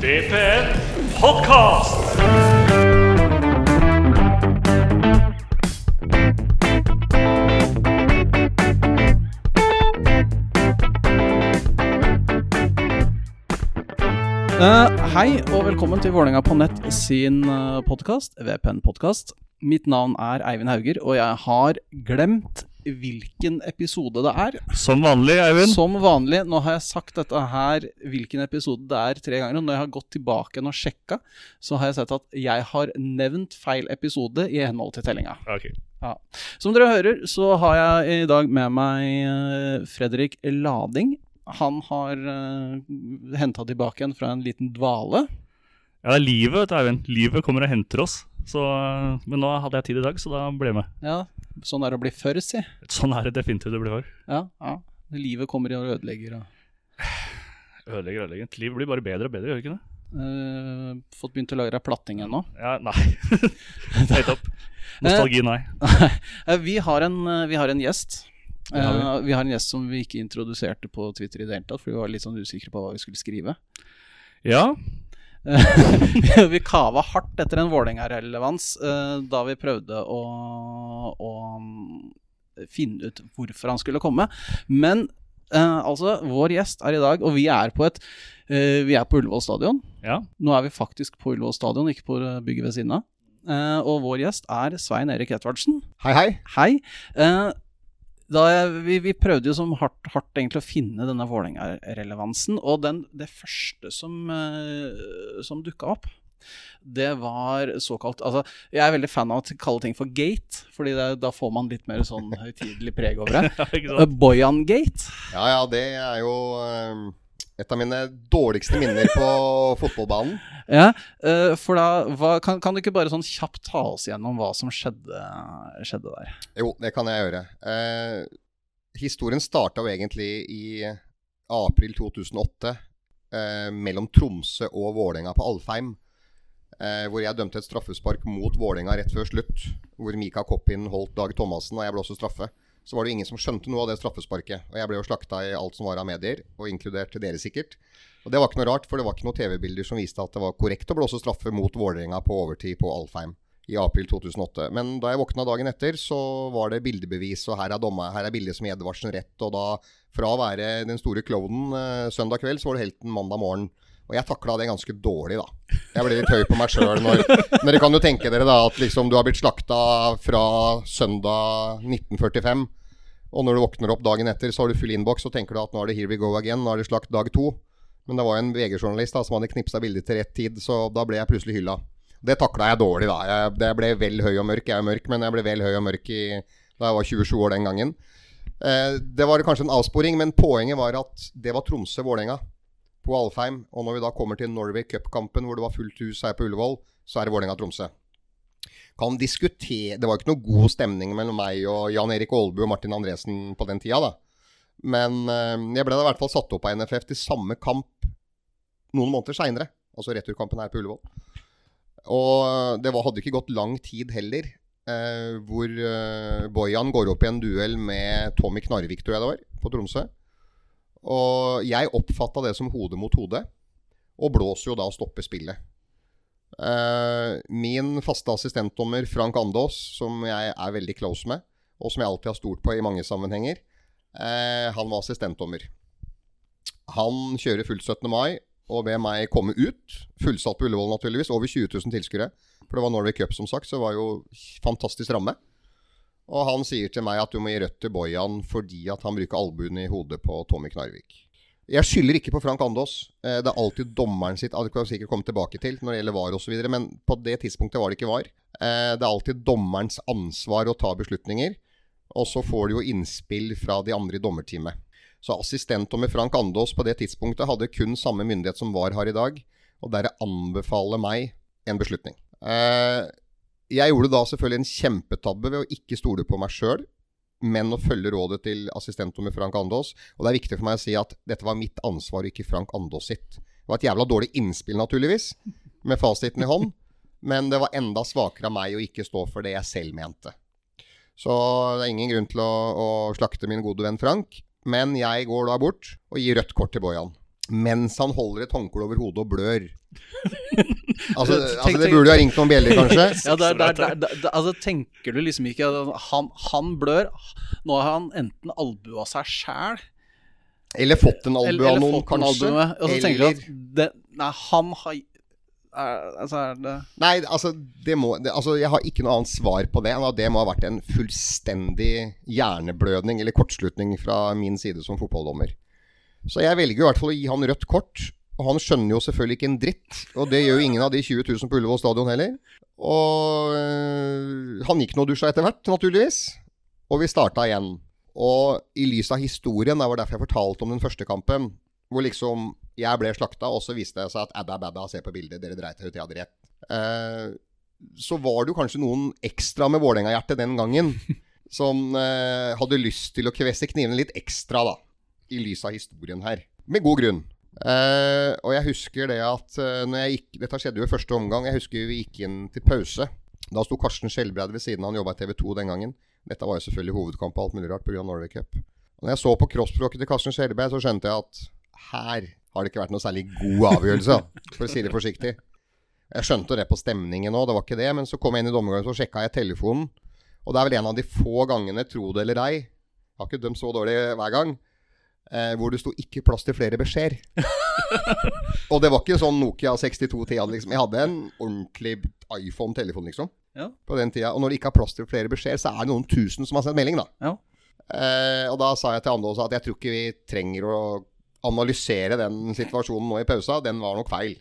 VPN Podcast. Uh, hei og velkommen til Vålerenga på nett sin uh, podkast, VPN Podkast. Mitt navn er Eivind Hauger, og jeg har glemt hvilken episode det er. Som vanlig, Eivind. Som vanlig. Nå har jeg sagt dette her, hvilken episode det er, tre ganger. Og når jeg har gått tilbake og sjekka, så har jeg sett at jeg har nevnt feil episode i henhold til tellinga. Okay. Ja. Som dere hører, så har jeg i dag med meg eh, Fredrik Lading. Han har uh, henta tilbake en fra en liten dvale. Ja, det er livet, vet du, Eivind. Livet kommer og henter oss. Så, men nå hadde jeg tid i dag, så da ble jeg med. Ja, sånn er det å bli før, si. Sånn er det definitivt å bli før. Ja, ja. Livet kommer og ødelegger. Og, Ødelegger, ødelegger. Livet liv blir bare bedre og bedre, gjør det ikke det? uh, fått begynt å lage deg platting ennå. Ja, nei. Helt opp. Nostalgi, nei. Eh, vi, har en, eh, vi har en gjest. Har vi. Eh, vi har en gjest som vi ikke introduserte på Twitter i det hele tatt, for vi var litt sånn usikre på hva vi skulle skrive. Ja, vi kava hardt etter en Vålerenga-relevans eh, da vi prøvde å, å mm, finne ut hvorfor han skulle komme. Men eh, altså, vår gjest er i dag, og vi er på et eh, Vi er på Ullevål stadion. ja. Nå er vi faktisk på Ullevål stadion, ikke på eh, bygget ved siden av. Eh, og vår gjest er Svein Erik Edvardsen. Hei, hei. Hei. Eh, da jeg, vi, vi prøvde jo som hardt, hardt egentlig å finne denne Vålerenga-relevansen. Og den, det første som, uh, som dukka opp, det var såkalt Altså, jeg er veldig fan av å kalle ting for gate, Fordi det, da får man litt mer sånn høytidelig preg over det. ja sant? Boyan-gate. Ja, ja, det er jo eh, et av mine dårligste minner på fotballbanen. Ja, eh, for da hva, kan, kan du ikke bare sånn kjapt ta oss gjennom hva som skjedde, skjedde der? Jo, det kan jeg gjøre. Eh, historien starta jo egentlig i april 2008 eh, mellom Tromsø og Vålerenga på Alfheim. Eh, hvor jeg dømte et straffespark mot Vålerenga rett før slutt. Hvor Mika Koppin holdt Dag Thomassen, og jeg ble også straffe. Så var det ingen som skjønte noe av det straffesparket. Og jeg ble jo slakta i alt som var av medier, og inkludert dere sikkert. Og det var ikke noe rart, for det var ikke noen TV-bilder som viste at det var korrekt å blåse straffe mot Vålerenga på overtid på Alfheim i april 2008. Men da jeg våkna dagen etter, så var det bildebevis, og her er, dommer, her er bildet som Edvardsen rett. Og da, fra å være den store klovnen eh, søndag kveld, så var det helten mandag morgen. Og jeg takla det ganske dårlig, da. Jeg ble litt høy på meg sjøl. Men når Dere kan jo tenke dere da at liksom du har blitt slakta fra søndag 1945. Og når du våkner opp dagen etter, så har du full innboks og tenker du at nå er det here we go again. Nå er det slakt dag to. Men det var en VG-journalist som hadde knipsa bildet til rett tid, så da ble jeg plutselig hylla. Det takla jeg dårlig, da. Jeg, det ble vel høy og mørk. Jeg er mørk, men jeg ble vel høy og mørk i, da jeg var 27 år den gangen. Eh, det var kanskje en avsporing, men poenget var at det var Tromsø-Vålerenga på Alfheim. Og når vi da kommer til Norway Cup-kampen, hvor det var fullt hus her på Ullevål, så er det Vålerenga-Tromsø. Kan diskutere Det var jo ikke noe god stemning mellom meg og Jan Erik Aalbu og Martin Andresen på den tida, da. Men eh, jeg ble da i hvert fall satt opp av NFF til samme kamp noen måneder seinere. Altså returkampen her på Ullevål. Og det var, hadde ikke gått lang tid heller, eh, hvor eh, Bojan går opp i en duell med Tommy Knarvik, tror jeg det var, på Tromsø. Og jeg oppfatta det som hode mot hode, og blåser jo da og stopper spillet. Eh, min faste assistentdommer Frank Andås, som jeg er veldig close med, og som jeg alltid har stolt på i mange sammenhenger, eh, han var assistentdommer. Han kjører fullt 17. mai og ber meg komme ut. Fullsatt på Ullevål, naturligvis. Over 20 000 tilskuere. For det var Norway Cup, som sagt, så det var jo fantastisk ramme. Og han sier til meg at du må gi rødt til Bojan fordi at han bruker albuen i hodet på Tommy Knarvik. Jeg skylder ikke på Frank Andås. Eh, Det er alltid dommeren sitt Det kan jeg sikkert komme tilbake til når det gjelder VAR osv., men på det tidspunktet var det ikke VAR. Eh, Det er alltid dommerens ansvar å ta beslutninger. Og så får du jo innspill fra de andre i dommerteamet. Så assistentdommer Frank Andås på det tidspunktet hadde kun samme myndighet som VAR har i dag, og dere anbefaler meg en beslutning. Eh, jeg gjorde da selvfølgelig en kjempetabbe ved å ikke stole på meg sjøl, men å følge rådet til assistentdommer Frank Andås. Og det er viktig for meg å si at dette var mitt ansvar, ikke Frank Andås sitt. Det var et jævla dårlig innspill, naturligvis, med fasiten i hånd, men det var enda svakere av meg å ikke stå for det jeg selv mente. Så det er ingen grunn til å, å slakte min gode venn Frank. Men jeg går da bort og gir rødt kort til Bojan. Mens han holder et håndkle over hodet og blør. altså, Tenk- altså Det burde jo ha ringt noen bjeller, kanskje. Ja, der, der, der, der, der, altså Tenker du liksom ikke at han, han blør Nå har han enten albua seg sjæl Eller fått en albue av noen, kanskje. Og så tenker du at det, Nei, han har er, Altså, er det Nei, altså, det må, det, altså Jeg har ikke noe annet svar på det enn at det må ha vært en fullstendig hjerneblødning eller kortslutning fra min side som fotballdommer. Så jeg velger i hvert fall å gi han rødt kort. Og han skjønner jo selvfølgelig ikke en dritt. Og det gjør jo ingen av de 20 000 på Ullevål stadion heller. Og øh, han gikk nå og dusja etter hvert, naturligvis. Og vi starta igjen. Og i lys av historien, det var derfor jeg fortalte om den første kampen, hvor liksom jeg ble slakta, og så viste det seg at abba, abba, se på bildet, dere dreit dere ut, jeg hadde rett. Eh, så var det jo kanskje noen ekstra med Vålerenga-hjerte den gangen som eh, hadde lyst til å kvesse knivene litt ekstra, da. I lys av historien her. Med god grunn. Eh, og jeg husker det at eh, når jeg gikk Dette skjedde jo i første omgang. Jeg husker vi gikk inn til pause. Da sto Karsten Skjelbreid ved siden av. Han jobba i TV 2 den gangen. Dette var jo selvfølgelig hovedkamp og alt mulig rart pga. Norway Cup. Og når jeg så på kroppsspråket til Karsten Skjelbreid, så skjønte jeg at her har det ikke vært noe særlig god avgjørelse, for å si det forsiktig. Jeg skjønte det på stemningen òg, det var ikke det. Men så kom jeg inn i dommergangen, så sjekka jeg telefonen. Og det er vel en av de få gangene, tro det eller ei, jeg har ikke dømt så dårlig hver gang, eh, hvor det sto 'ikke plass til flere beskjeder'. og det var ikke sånn Nokia 6210 hadde, liksom. Jeg hadde en ordentlig iPhone-telefon, liksom. Ja. På den tida. Og når det ikke har plass til flere beskjeder, så er det noen tusen som har sendt melding, da. Ja. Eh, og da sa jeg til Ande også at jeg tror ikke vi trenger å analysere den situasjonen nå i pausa. Den var nok feil.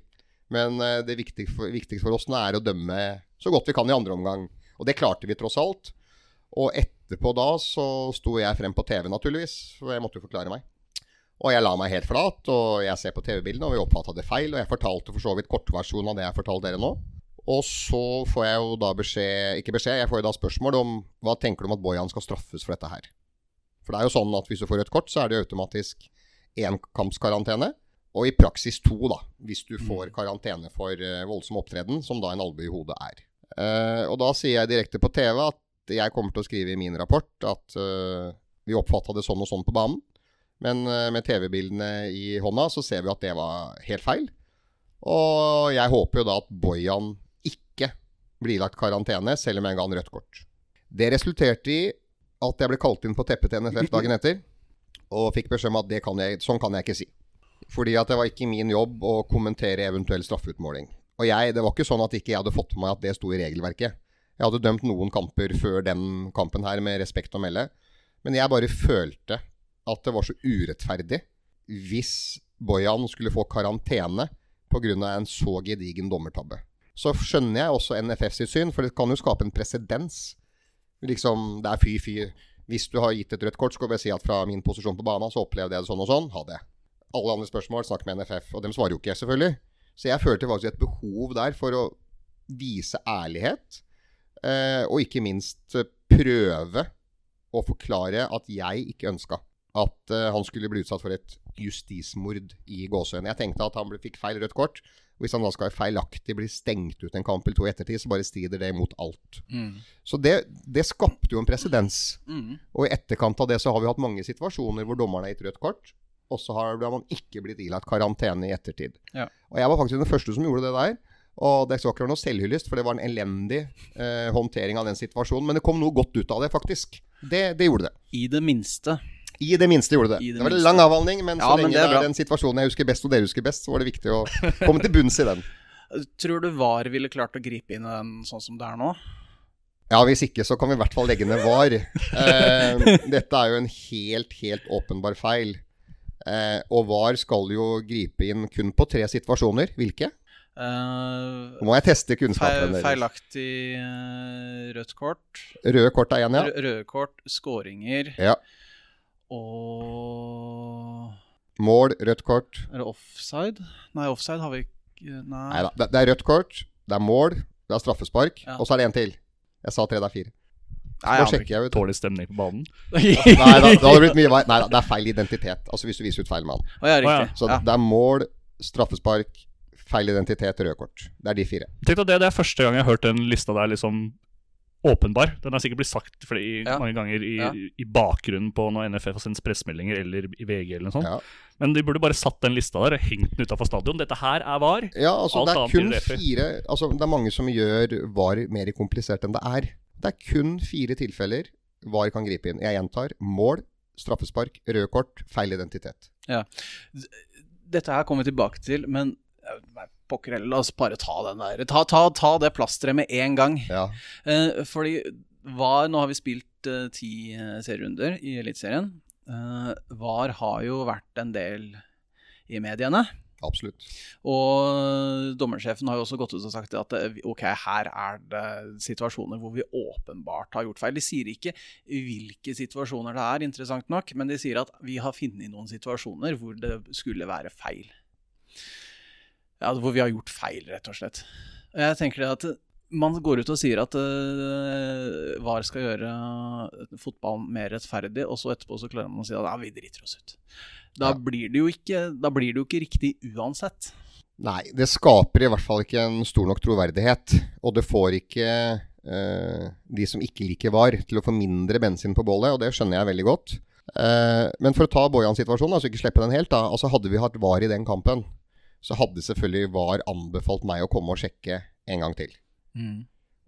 Men eh, det viktigste for, viktigste for oss nå er å dømme så godt vi kan i andre omgang. Og det klarte vi tross alt. Og etterpå da så sto jeg frem på TV, naturligvis. For jeg måtte jo forklare meg. Og jeg la meg helt flat, og jeg ser på TV-bildene, og vi oppfatta det feil. Og jeg fortalte for så vidt kortversjonen av det jeg har fortalt dere nå. Og så får jeg jo da beskjed Ikke beskjed, jeg får jo da spørsmål om hva tenker du om at Bojan skal straffes for dette her. For det er jo sånn at hvis du får et kort, så er det jo automatisk énkampskarantene. Og i praksis to, da, hvis du får karantene for eh, voldsom opptreden, som da en albue i hodet er. Uh, og da sier jeg direkte på TV at jeg kommer til å skrive i min rapport at uh, vi oppfatta det sånn og sånn på banen. Men eh, med TV-bildene i hånda så ser vi at det var helt feil. Og jeg håper jo da at Bojan ikke blir lagt karantene, selv om jeg ga han rødt kort. Det resulterte i at jeg ble kalt inn på teppet til NFF dagen etter, og fikk beskjed om at kan jeg, sånn kan jeg ikke si. Fordi at det var ikke min jobb å kommentere eventuell straffeutmåling. Og jeg, det var ikke sånn at ikke jeg hadde fått med meg at det sto i regelverket. Jeg hadde dømt noen kamper før den kampen her, med respekt å melde. Men jeg bare følte at det var så urettferdig hvis Bojan skulle få karantene pga. en så gedigen dommertabbe. Så skjønner jeg også NFF sitt syn, for det kan jo skape en presedens. Liksom, det er fy-fy. Hvis du har gitt et rødt kort, så skal jeg si at fra min posisjon på banen så opplevde jeg det sånn og sånn. Ha det. Alle andre spørsmål, snakk med NFF. Og dem svarer jo ikke, jeg, selvfølgelig. Så jeg følte faktisk et behov der for å vise ærlighet. Eh, og ikke minst eh, prøve å forklare at jeg ikke ønska at uh, han skulle bli utsatt for et justismord i Gåsøen. Jeg tenkte at han ble, fikk feil rødt kort. Hvis han da skal feilaktig bli stengt ut en kamp eller to i ettertid, så bare strider det mot alt. Mm. Så det, det skapte jo en presedens. Mm. Og i etterkant av det så har vi hatt mange situasjoner hvor dommerne har gitt rødt kort, og så har har man ikke blitt ilagt karantene i ettertid. Ja. Og jeg var faktisk den første som gjorde det der. Og det skal ikke være noe selvhyllest, for det var en elendig eh, håndtering av den situasjonen. Men det kom noe godt ut av det, faktisk. Det, det gjorde det. I det minste. I det minste gjorde det. I Det, det var en lang avhandling, men så Ja, men lenge det er det er den situasjonen jeg husker best, og dere husker best, så var det viktig å komme til bunns i den. Tror du VAR ville klart å gripe inn i den sånn som det er nå? Ja, hvis ikke så kan vi i hvert fall legge ned VAR. Eh, dette er jo en helt, helt åpenbar feil. Eh, og VAR skal jo gripe inn kun på tre situasjoner. Hvilke? Uh, Nå må jeg teste kunnskapen deres. feilaktig uh, rødt kort. Røde kort er én, ja. Rø- Røde kort, skåringer ja. Og Mål, rødt kort. Er det offside? Nei, offside har vi ikke Nei. Nei da. Det, det er rødt kort, det er mål, det er straffespark, Ja. og så er det en til. Jeg sa tre, det er fire. Nei, jeg sjekker jeg ut. Dårlig stemning på banen. Nei da, det hadde blitt mye vei. Nei da, det er feil identitet. Altså hvis du viser ut feil mann. Oh, ja, riktig. Så ja. det er mål, straffespark, feil identitet, røde kort. Det er de fire. Tenk deg det, det er første gang jeg har hørt den lista der liksom åpenbar. Den har sikkert blitt sagt flere, Ja. mange ganger i, Ja. i bakgrunnen på når NFF har sendt pressemeldinger eller i VG eller noe sånt. Ja. Men de burde bare satt den lista der og hengt den utafor stadion. Dette her er VAR. Ja, altså Alt det er annet kun fire Altså det er mange som gjør VAR mer komplisert enn det er. Det er kun fire tilfeller VAR kan gripe inn. Jeg gjentar. Mål, straffespark, røde kort, feil identitet. Ja. Dette her kommer vi tilbake til, men pokker heller, la oss bare ta den der. Ta, ta, ta det plasteret med en gang. Ja. Eh, fordi VAR Nå har vi spilt eh, ti eh, serierunder i Eliteserien. Eh, VAR har jo vært en del i mediene. Absolutt. Og dommersjefen har jo også gått ut og sagt at eh, ok, her er det situasjoner hvor vi åpenbart har gjort feil. De sier ikke hvilke situasjoner det er, interessant nok, men de sier at vi har funnet noen situasjoner hvor det skulle være feil. Ja, hvor vi har gjort feil, rett og slett. Og jeg tenker det at man går ut og sier at uh, VAR skal gjøre fotballen mer rettferdig, og så etterpå så klarer man å si at ja, vi driter oss ut. Da, Ja. blir ikke, da blir det jo ikke riktig uansett. Nei, det skaper i hvert fall ikke en stor nok troverdighet. Og det får ikke uh, de som ikke liker VAR, til å få mindre bensin på bålet, og det skjønner jeg veldig godt. Uh, men for å ta Bojans situasjon, altså ikke slippe den helt, da. Altså Hadde vi hatt VAR i den kampen, så hadde selvfølgelig VAR anbefalt meg å komme og sjekke en gang til.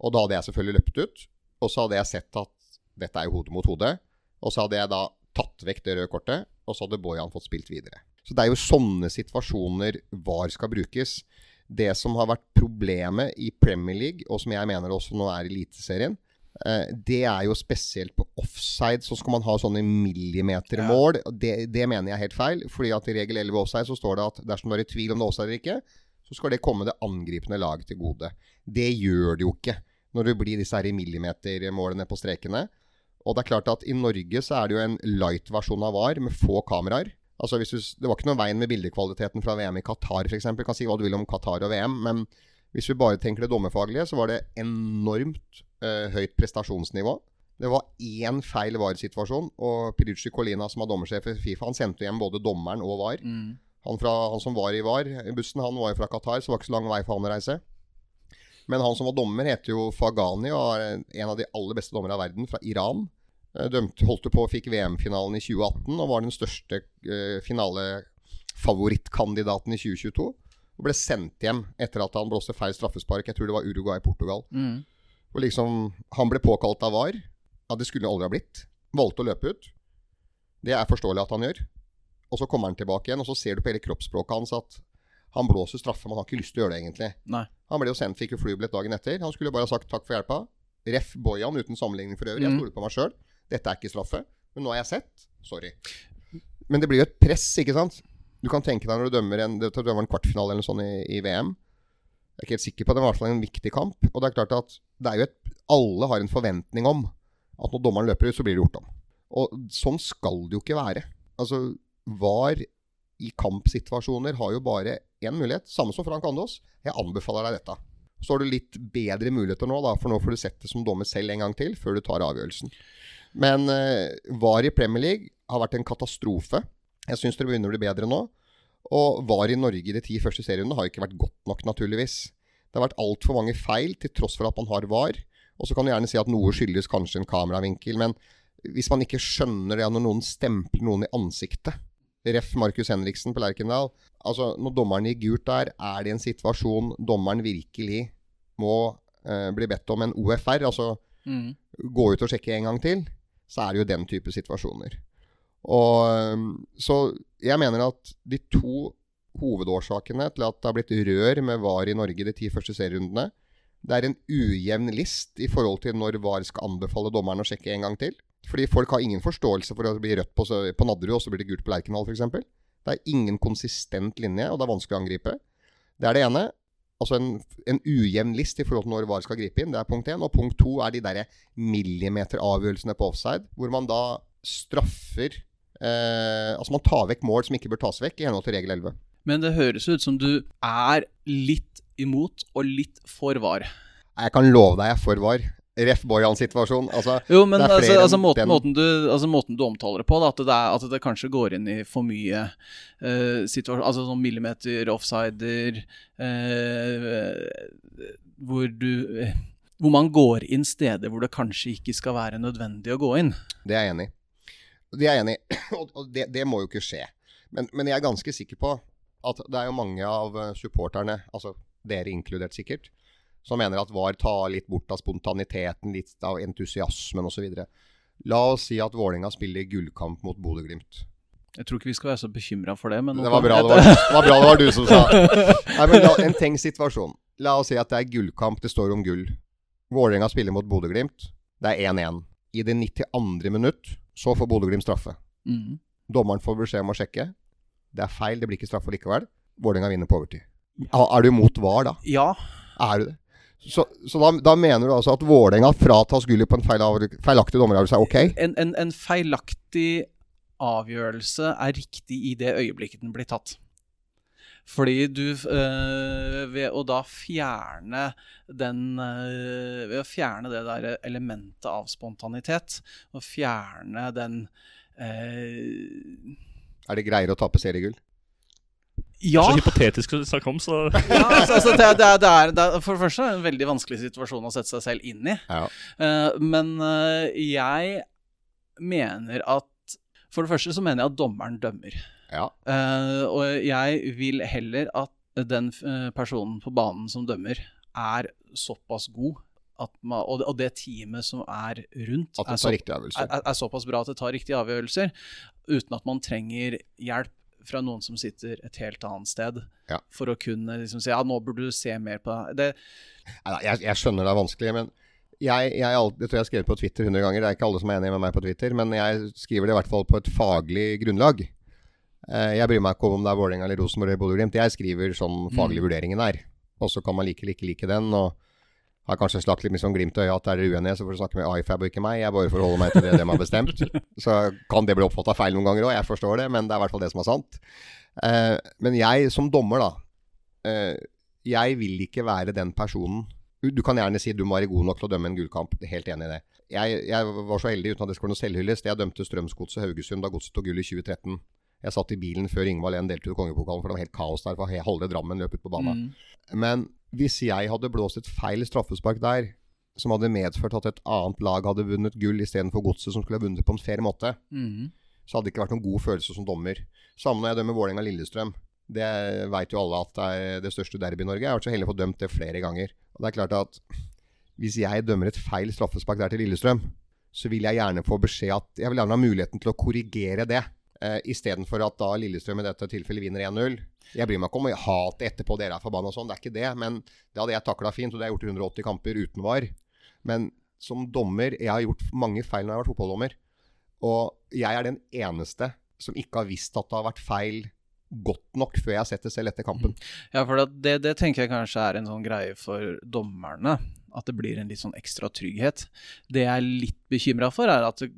Og da hadde jeg selvfølgelig løpt ut, og så hadde jeg sett at dette er jo hode mot hode. Og så hadde jeg da tatt vekk det røde kortet, og så hadde Bojan fått spilt videre. Så det er jo sånne situasjoner VAR skal brukes. Det som har vært problemet i Premier League, og som jeg mener også nå er i Eliteserien, det er jo spesielt på offside, så skal man ha sånne millimetermål. Ja. Det, det mener jeg er helt feil. fordi at i regel 11 offside så står det at dersom du er i tvil om det er offside eller ikke, så skal det komme det angripende laget til gode. Det gjør det jo ikke når det blir disse her i millimetermålene på strekene. Og det er klart at i Norge så er det jo en light-versjon av VAR med få kameraer. Altså hvis du, Det var ikke noe veien med bildekvaliteten fra VM i Qatar f.eks. Kan si hva du vil om Qatar og VM, men hvis vi bare tenker det dommerfaglige, så var det enormt eh, høyt prestasjonsnivå. Det var én feil VAR-situasjon, og Pirucci Colina, som var dommersjef i Fifa, han sendte hjem både dommeren og VAR. Han, fra, han som var i VAR i bussen, han var jo fra Qatar, så det var ikke så lang vei for han å reise. Men han som var dommer, heter jo Fagani og er en av de aller beste dommere av verden, fra Iran. Eh, Dømte, holdt på og fikk VM-finalen i 2018 og var den største eh, finalefavorittkandidaten i 2022. Og ble sendt hjem etter at han blåste feil straffespark. Jeg tror det var Uruguay-Portugal. Mm. Og liksom, Han ble påkalt av VAR. Ja, det skulle han aldri ha blitt. Valgte å løpe ut. Det er forståelig at han gjør. Og så kommer han tilbake igjen, og så ser du på hele kroppsspråket hans at han blåser straffe, men han har ikke lyst til å gjøre det, egentlig. Nei. Han ble jo sendt, fikk jo flybillett dagen etter. Han skulle bare ha sagt takk for hjelpa. Ref Bojan uten sammenligning for øvrig. Jeg Mm. stoler på meg sjøl. Dette er ikke straffe. Men nå har jeg sett. Sorry. Men det blir jo et press, ikke sant? Du kan tenke deg når du dømmer en, det var en kvartfinale eller sånt i, i VM. Jeg er ikke helt sikker på det, men i hvert fall en viktig kamp. Og det er klart at det er jo et, alle har en forventning om at når dommeren løper ut, så blir det gjort om. Og sånn skal det jo ikke være. Altså, VAR i kampsituasjoner har jo bare én mulighet. Samme som Frank Andås. Jeg anbefaler deg dette. Så har du litt bedre muligheter nå, da, for nå får du sett det som dommer selv en gang til, før du tar avgjørelsen. Men uh, VAR i Premier League har vært en katastrofe. Jeg syns det begynner å bli bedre nå. Og VAR i Norge i de ti første seriene har ikke vært godt nok, naturligvis. Det har vært altfor mange feil, til tross for at man har VAR. Og så kan du gjerne si at noe skyldes kanskje en kameravinkel, men hvis man ikke skjønner det når noen stempler noen i ansiktet Ref. Markus Henriksen på Lerkendal. Altså, når dommeren gir gult der, er det en situasjon dommeren virkelig må eh, bli bedt om en OFR, altså Mm. gå ut og sjekke en gang til, så er det jo den type situasjoner. Og, så jeg mener at de to hovedårsakene til at det har blitt rør med VAR i Norge de ti første serierundene, det er en ujevn list i forhold til når VAR skal anbefale dommeren å sjekke en gang til. Fordi folk har ingen forståelse for at det blir rødt på, på Nadderud, og så blir det gult på Lerkendal f.eks. Det er ingen konsistent linje, og det er vanskelig å angripe. Det er det ene. Altså en, en ujevn list i forhold til når VAR skal gripe inn. Det er punkt én. Og punkt to er de derre millimeteravgjørelsene på offside, hvor man da straffer eh, Altså man tar vekk mål som ikke bør tas vekk, i henhold til regel 11. Men det høres ut som du er litt imot og litt for var. Jeg kan love deg jeg er for VAR. Ref Bojan-situasjon. Altså, Jo, men altså, altså, måten, måten, du, altså måten du omtaler det på, da, at, det er, at det kanskje går inn i for mye uh, situasjon, altså sånn millimeter offsider uh, hvor du eh, hvor man går inn steder hvor det kanskje ikke skal være nødvendig å gå inn. Det er jeg enig i. Det er jeg enig i, og det, det, må jo ikke skje. Men, men, jeg er ganske sikker på at det er jo mange av eh, supporterne, altså dere inkludert sikkert, som mener at VAR tar litt bort av spontaniteten, litt av entusiasmen osv. La oss si at Vålerenga spiller gullkamp mot Bodø-Glimt. Jeg tror ikke vi skal være så bekymra for det. det, var bra det, var, det var bra det var du som sa Nei, men la, En tenkt situasjon. La oss si at det er gullkamp, det står om gull. Vålerenga spiller mot Bodø-Glimt. Det er 1-1. I det 92. minutt så får Bodø-Glimt straffe. Mm. Dommeren får beskjed om å sjekke. Det er feil, det blir ikke straffe likevel. Vålerenga vinner på overtid. Er du imot VAR da? Ja. Er du det? Så, så da, da, mener du altså at Vålerenga fratas gullet på en feil, feilaktig dommeravgjørelse er ok? En, en, en, feilaktig avgjørelse er riktig i det øyeblikket den blir tatt. Fordi du øh, Ved å da fjerne den øh, Ved å fjerne det der elementet av spontanitet, og fjerne den øh, Er det greiere å tape seriegull? Ja. Så hypotetisk å snakke om, så ja, altså, altså, det, det, er, det, er, det, er, For det første en veldig vanskelig situasjon å sette seg selv inn i. Ja. Uh, men uh, jeg mener at For det første så mener jeg at dommeren dømmer. Ja. Uh, og jeg vil heller at den personen på banen som dømmer, er såpass god man, og, det teamet som er rundt, er, så, er, er, såpass bra at det tar riktige avgjørelser, uten at man trenger hjelp fra noen som sitter et helt annet sted, ja. for å kunne liksom si ja, nå burde du se mer på det. jeg, jeg, skjønner det er vanskelig, men jeg, jeg, jeg, tror jeg har skrevet på Twitter 100 ganger. Det er ikke alle som er enig med meg på Twitter, men jeg skriver det i hvert fall på et faglig grunnlag. Eh, jeg bryr meg ikke om det er Vålerenga eller Rosenborg eller Bodø-Glimt. Jeg skriver sånn faglig mm. vurderingen er. Og så kan man like eller ikke like den. og har kanskje slakt litt med sånn glimt i øyet at er dere uenige, så får du snakke med iFab og ikke meg. Jeg bare forholder meg til det de har bestemt. Så kan det bli oppfatta feil noen ganger òg, jeg forstår det, men det er i hvert fall det som er sant. Eh, men jeg som dommer, da. Eh, jeg vil ikke være den personen Du kan gjerne si du må være god nok til å dømme en gullkamp. Helt enig i det. Jeg, jeg, var så heldig uten at det skulle være noe selvhyllest. Jeg dømte Strømsgodset Haugesund da Godset tok gull i 2013. Jeg satt i bilen før Ingvald 1 delte ut kongepokalen, for det var helt kaos der. For halve Drammen løp ut på banen. Mm. Men hvis jeg hadde blåst et feil straffespark der, som hadde medført at et annet lag hadde vunnet gull istedenfor Godset, som skulle ha vunnet på en fair måte, mm. så hadde det ikke vært noen god følelse som dommer. Samme når jeg dømmer Vålerenga-Lillestrøm. Det veit jo alle at det er det største derby i Norge. Jeg har vært så heldig å få dømt det flere ganger. Og det er klart at hvis jeg dømmer et feil straffespark der til Lillestrøm, så vil jeg gjerne få beskjed at jeg vil gjerne ha muligheten til å korrigere det. Eh, Istedenfor at da Lillestrøm i dette tilfellet vinner 1-0. Jeg bryr meg ikke om å hate etterpå dere er forbanna og sånn, det er ikke det. Men det hadde jeg takla fint, og det har jeg gjort i 180 kamper uten VAR. Men som dommer Jeg har gjort mange feil når jeg har vært fotballdommer. Og jeg er den eneste som ikke har visst at det har vært feil godt nok før jeg har sett det selv etter kampen. Ja, for det, det tenker jeg kanskje er en sånn greie for dommerne. At det blir en litt sånn ekstra trygghet. Det jeg er litt bekymra for, er at det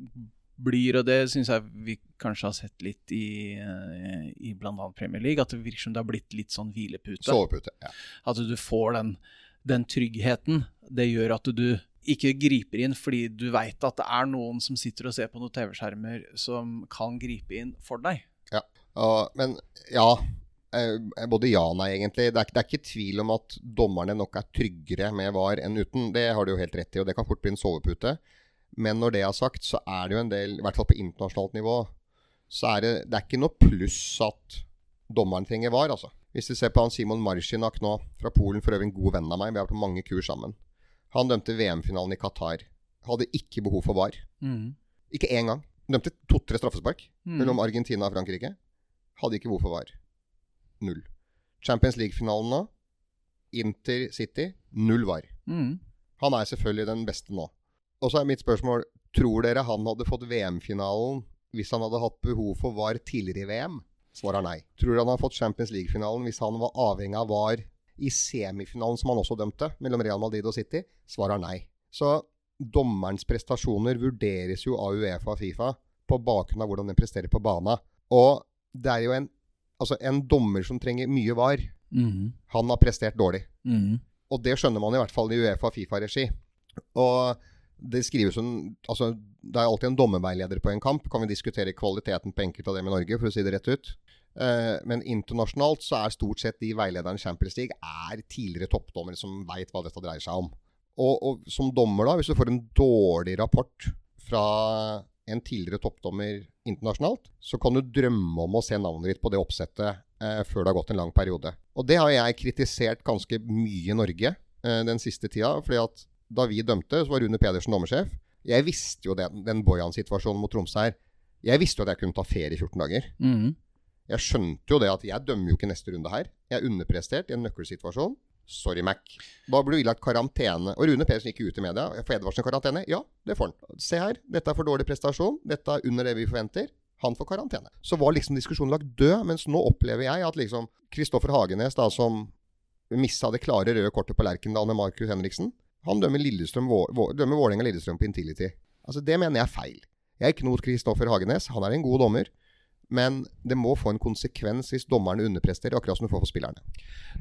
blir, og det syns jeg vi kanskje har sett litt i, eh, i bl.a. Premier League, at det virker som det har blitt litt sånn hvilepute. Sovepute, ja. At du får den, den tryggheten. Det gjør at du ikke griper inn fordi du veit at det er noen som sitter og ser på noen TV-skjermer som kan gripe inn for deg. Ja, uh, men ja. Eh, både ja og nei, egentlig. Det er, det er, ikke tvil om at dommerne nok er tryggere med VAR enn uten. Det har du jo helt rett i, og det kan fort bli en sovepute. Men når det er sagt, så er det jo en del, i hvert fall på internasjonalt nivå, så er det, det er ikke noe pluss at dommeren trenger VAR, altså. Hvis vi ser på han Simon Marsjinak nå, fra Polen, for øvrig en god venn av meg, vi har vært på mange kurs sammen. Han dømte VM-finalen i Qatar. Hadde ikke behov for VAR. Mm. Ikke én gang. Dømte to-tre straffespark mm. mellom Argentina og Frankrike. Hadde ikke behov for VAR. Null. Champions League-finalen nå, Inter City, null VAR. Mm. Han er selvfølgelig den beste nå. Og så er mitt spørsmål Tror dere han hadde fått VM-finalen hvis han hadde hatt behov for VAR tidligere i VM? Svaret er nei. Tror han hadde fått Champions League-finalen hvis han var avhengig av VAR i semifinalen, som han også dømte, mellom Real Madrid og City? Svaret er nei. Så dommerens prestasjoner vurderes jo av Uefa og Fifa på bakgrunn av hvordan den presterer på bana. Og det er jo en, altså en dommer som trenger mye VAR. Mm. Han har prestert dårlig. Mm. Og det skjønner man i hvert fall i Uefa og Fifa-regi. Og det skrives en, altså, det er alltid en dommerveileder på en kamp. Kan vi diskutere kvaliteten på enkelte av dem i Norge, for å si det rett ut. Uh, men internasjonalt så er stort sett de veilederne i Champions League er tidligere toppdommere som veit hva dette dreier seg om. Og, og som dommer, da, hvis du får en dårlig rapport fra en tidligere toppdommer internasjonalt, så kan du drømme om å se navnet ditt på det oppsettet eh, før det har gått en lang periode. Og det har jeg kritisert ganske mye i Norge eh, den siste tida. fordi at da vi dømte, så var Rune Pedersen dommersjef. Jeg visste jo den, den Bojan-situasjonen mot Tromsø her. Jeg visste jo at jeg kunne ta ferie i 14 dager. Mm. Jeg skjønte jo det at jeg dømmer jo ikke neste runde her. Jeg er underprestert i en nøkkelsituasjon. Sorry, Mac. Da blir du ilagt karantene. Og Rune Pedersen gikk ut i media. Får Edvardsen karantene? Ja, det får han. Se her, dette er for dårlig prestasjon. Dette er under det vi forventer. Han får karantene. Så var liksom diskusjonen lagt død, mens nå opplever jeg at liksom Kristoffer Hagenes, da som missa det klare røde kortet på Lerkendal med Markus Henriksen, han dømmer, Lillestrøm, dømmer Vålerenga Lillestrøm på Intility. Altså, det mener jeg er feil. Jeg er ikke noe Kristoffer Hagenes. Han er en god dommer. Men det må få en konsekvens hvis dommerne underpresterer, akkurat som du får for spillerne.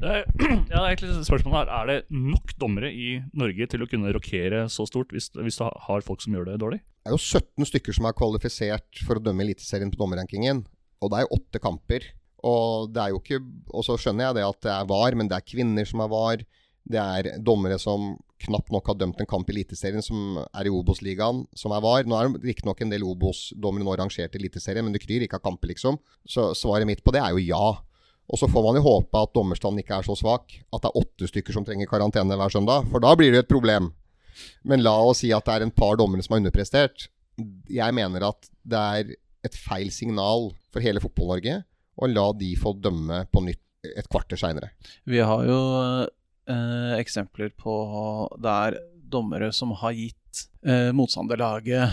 Er, ja, er egentlig spørsmålet her Er det nok dommere i Norge til å kunne rokere så stort hvis, hvis du har folk som gjør det dårlig? Det er jo 17 stykker som er kvalifisert for å dømme Eliteserien på dommerrankingen. Og det er jo åtte kamper. Og det er jo ikke Og så skjønner jeg det at det er VAR, men det er kvinner som er VAR. Det er dommere som knapt nok har dømt en kamp i Eliteserien, som er i Obos-ligaen, som er VAR. Nå er det riktignok en del Obos-dommere nå rangert i Eliteserien, men det kryr ikke av kamper, liksom. Så svaret mitt på det er jo ja. Og så får man jo håpe at dommerstanden ikke er så svak at det er åtte stykker som trenger karantene hver søndag, for da blir det et problem. Men la oss si at det er en par dommere som har underprestert. Jeg mener at det er et feil signal for hele Fotball-Norge å la de få dømme på nytt et kvarter seinere. Vi har jo eh, eksempler på der dommere som har gitt eh, motstanderlaget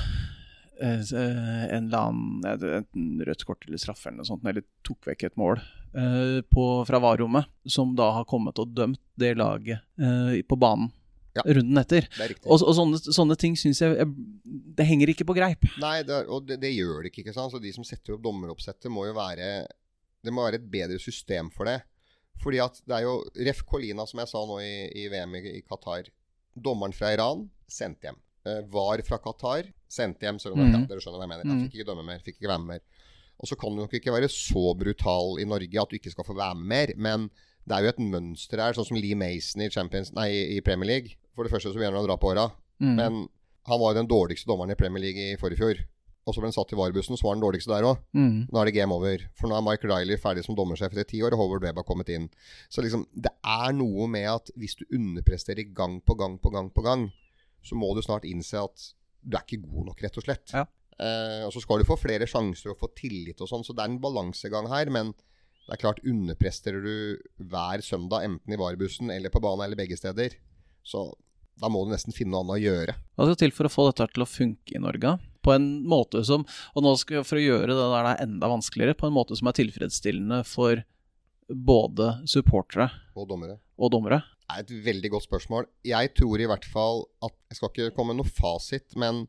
eh, eh, en eller annen enten rødt kort eller straffe eller noe sånt, eller tok vekk et mål eh, på, fra VAR-rommet, som da har kommet og dømt det laget eh, på banen Ja. runden etter. Er. Og, og sånne, sånne ting syns jeg jeg- Det henger ikke på greip. Nei, det og det, det gjør det ikke. ikke sant? Så De som setter opp dommeroppsettet, må jo være Det må være et bedre system for det. Fordi at det er jo Ref Colina, som jeg sa nå i, i VM i, i Qatar. Dommeren fra Iran sendt hjem. Uh, var fra Qatar sendt hjem. Så, Mhm. ja, dere skjønner hva jeg mener. Jeg fikk ikke dømme mer, fikk ikke være med mer. Og så kan du nok ikke være så brutal i Norge at du ikke skal få være med mer. Men det er jo et mønster her, sånn som Lee Mason i, Champions, nei, i Premier League. For det første så begynner han å dra på åra. Mm. Men han var jo den dårligste dommeren i Premier League i forrige fjor. Og så ble han satt i varebussen, så var han den dårligste der òg. Mm. Nå er det game over. For nå er Mike Riley ferdig som dommersjef etter ti år, og Howard Webb har kommet inn. Så liksom, det er noe med at hvis du underpresterer gang på gang på gang på gang, så må du snart innse at du er ikke god nok, rett og slett. Ja. Eh, og så skal du få flere sjanser og få tillit og sånn, så det er en balansegang her. Men det er klart, underpresterer du hver søndag, enten i varebussen eller på banen eller begge steder, så da må du nesten finne noe annet å gjøre. Hva skal til for å få dette til å funke i Norge? På en måte som Og nå skal for å gjøre det der det er enda vanskeligere, på en måte som er tilfredsstillende for både supportere Og dommere. og dommere. Det er et veldig godt spørsmål. Jeg tror i hvert fall at Jeg skal ikke komme med noe fasit, men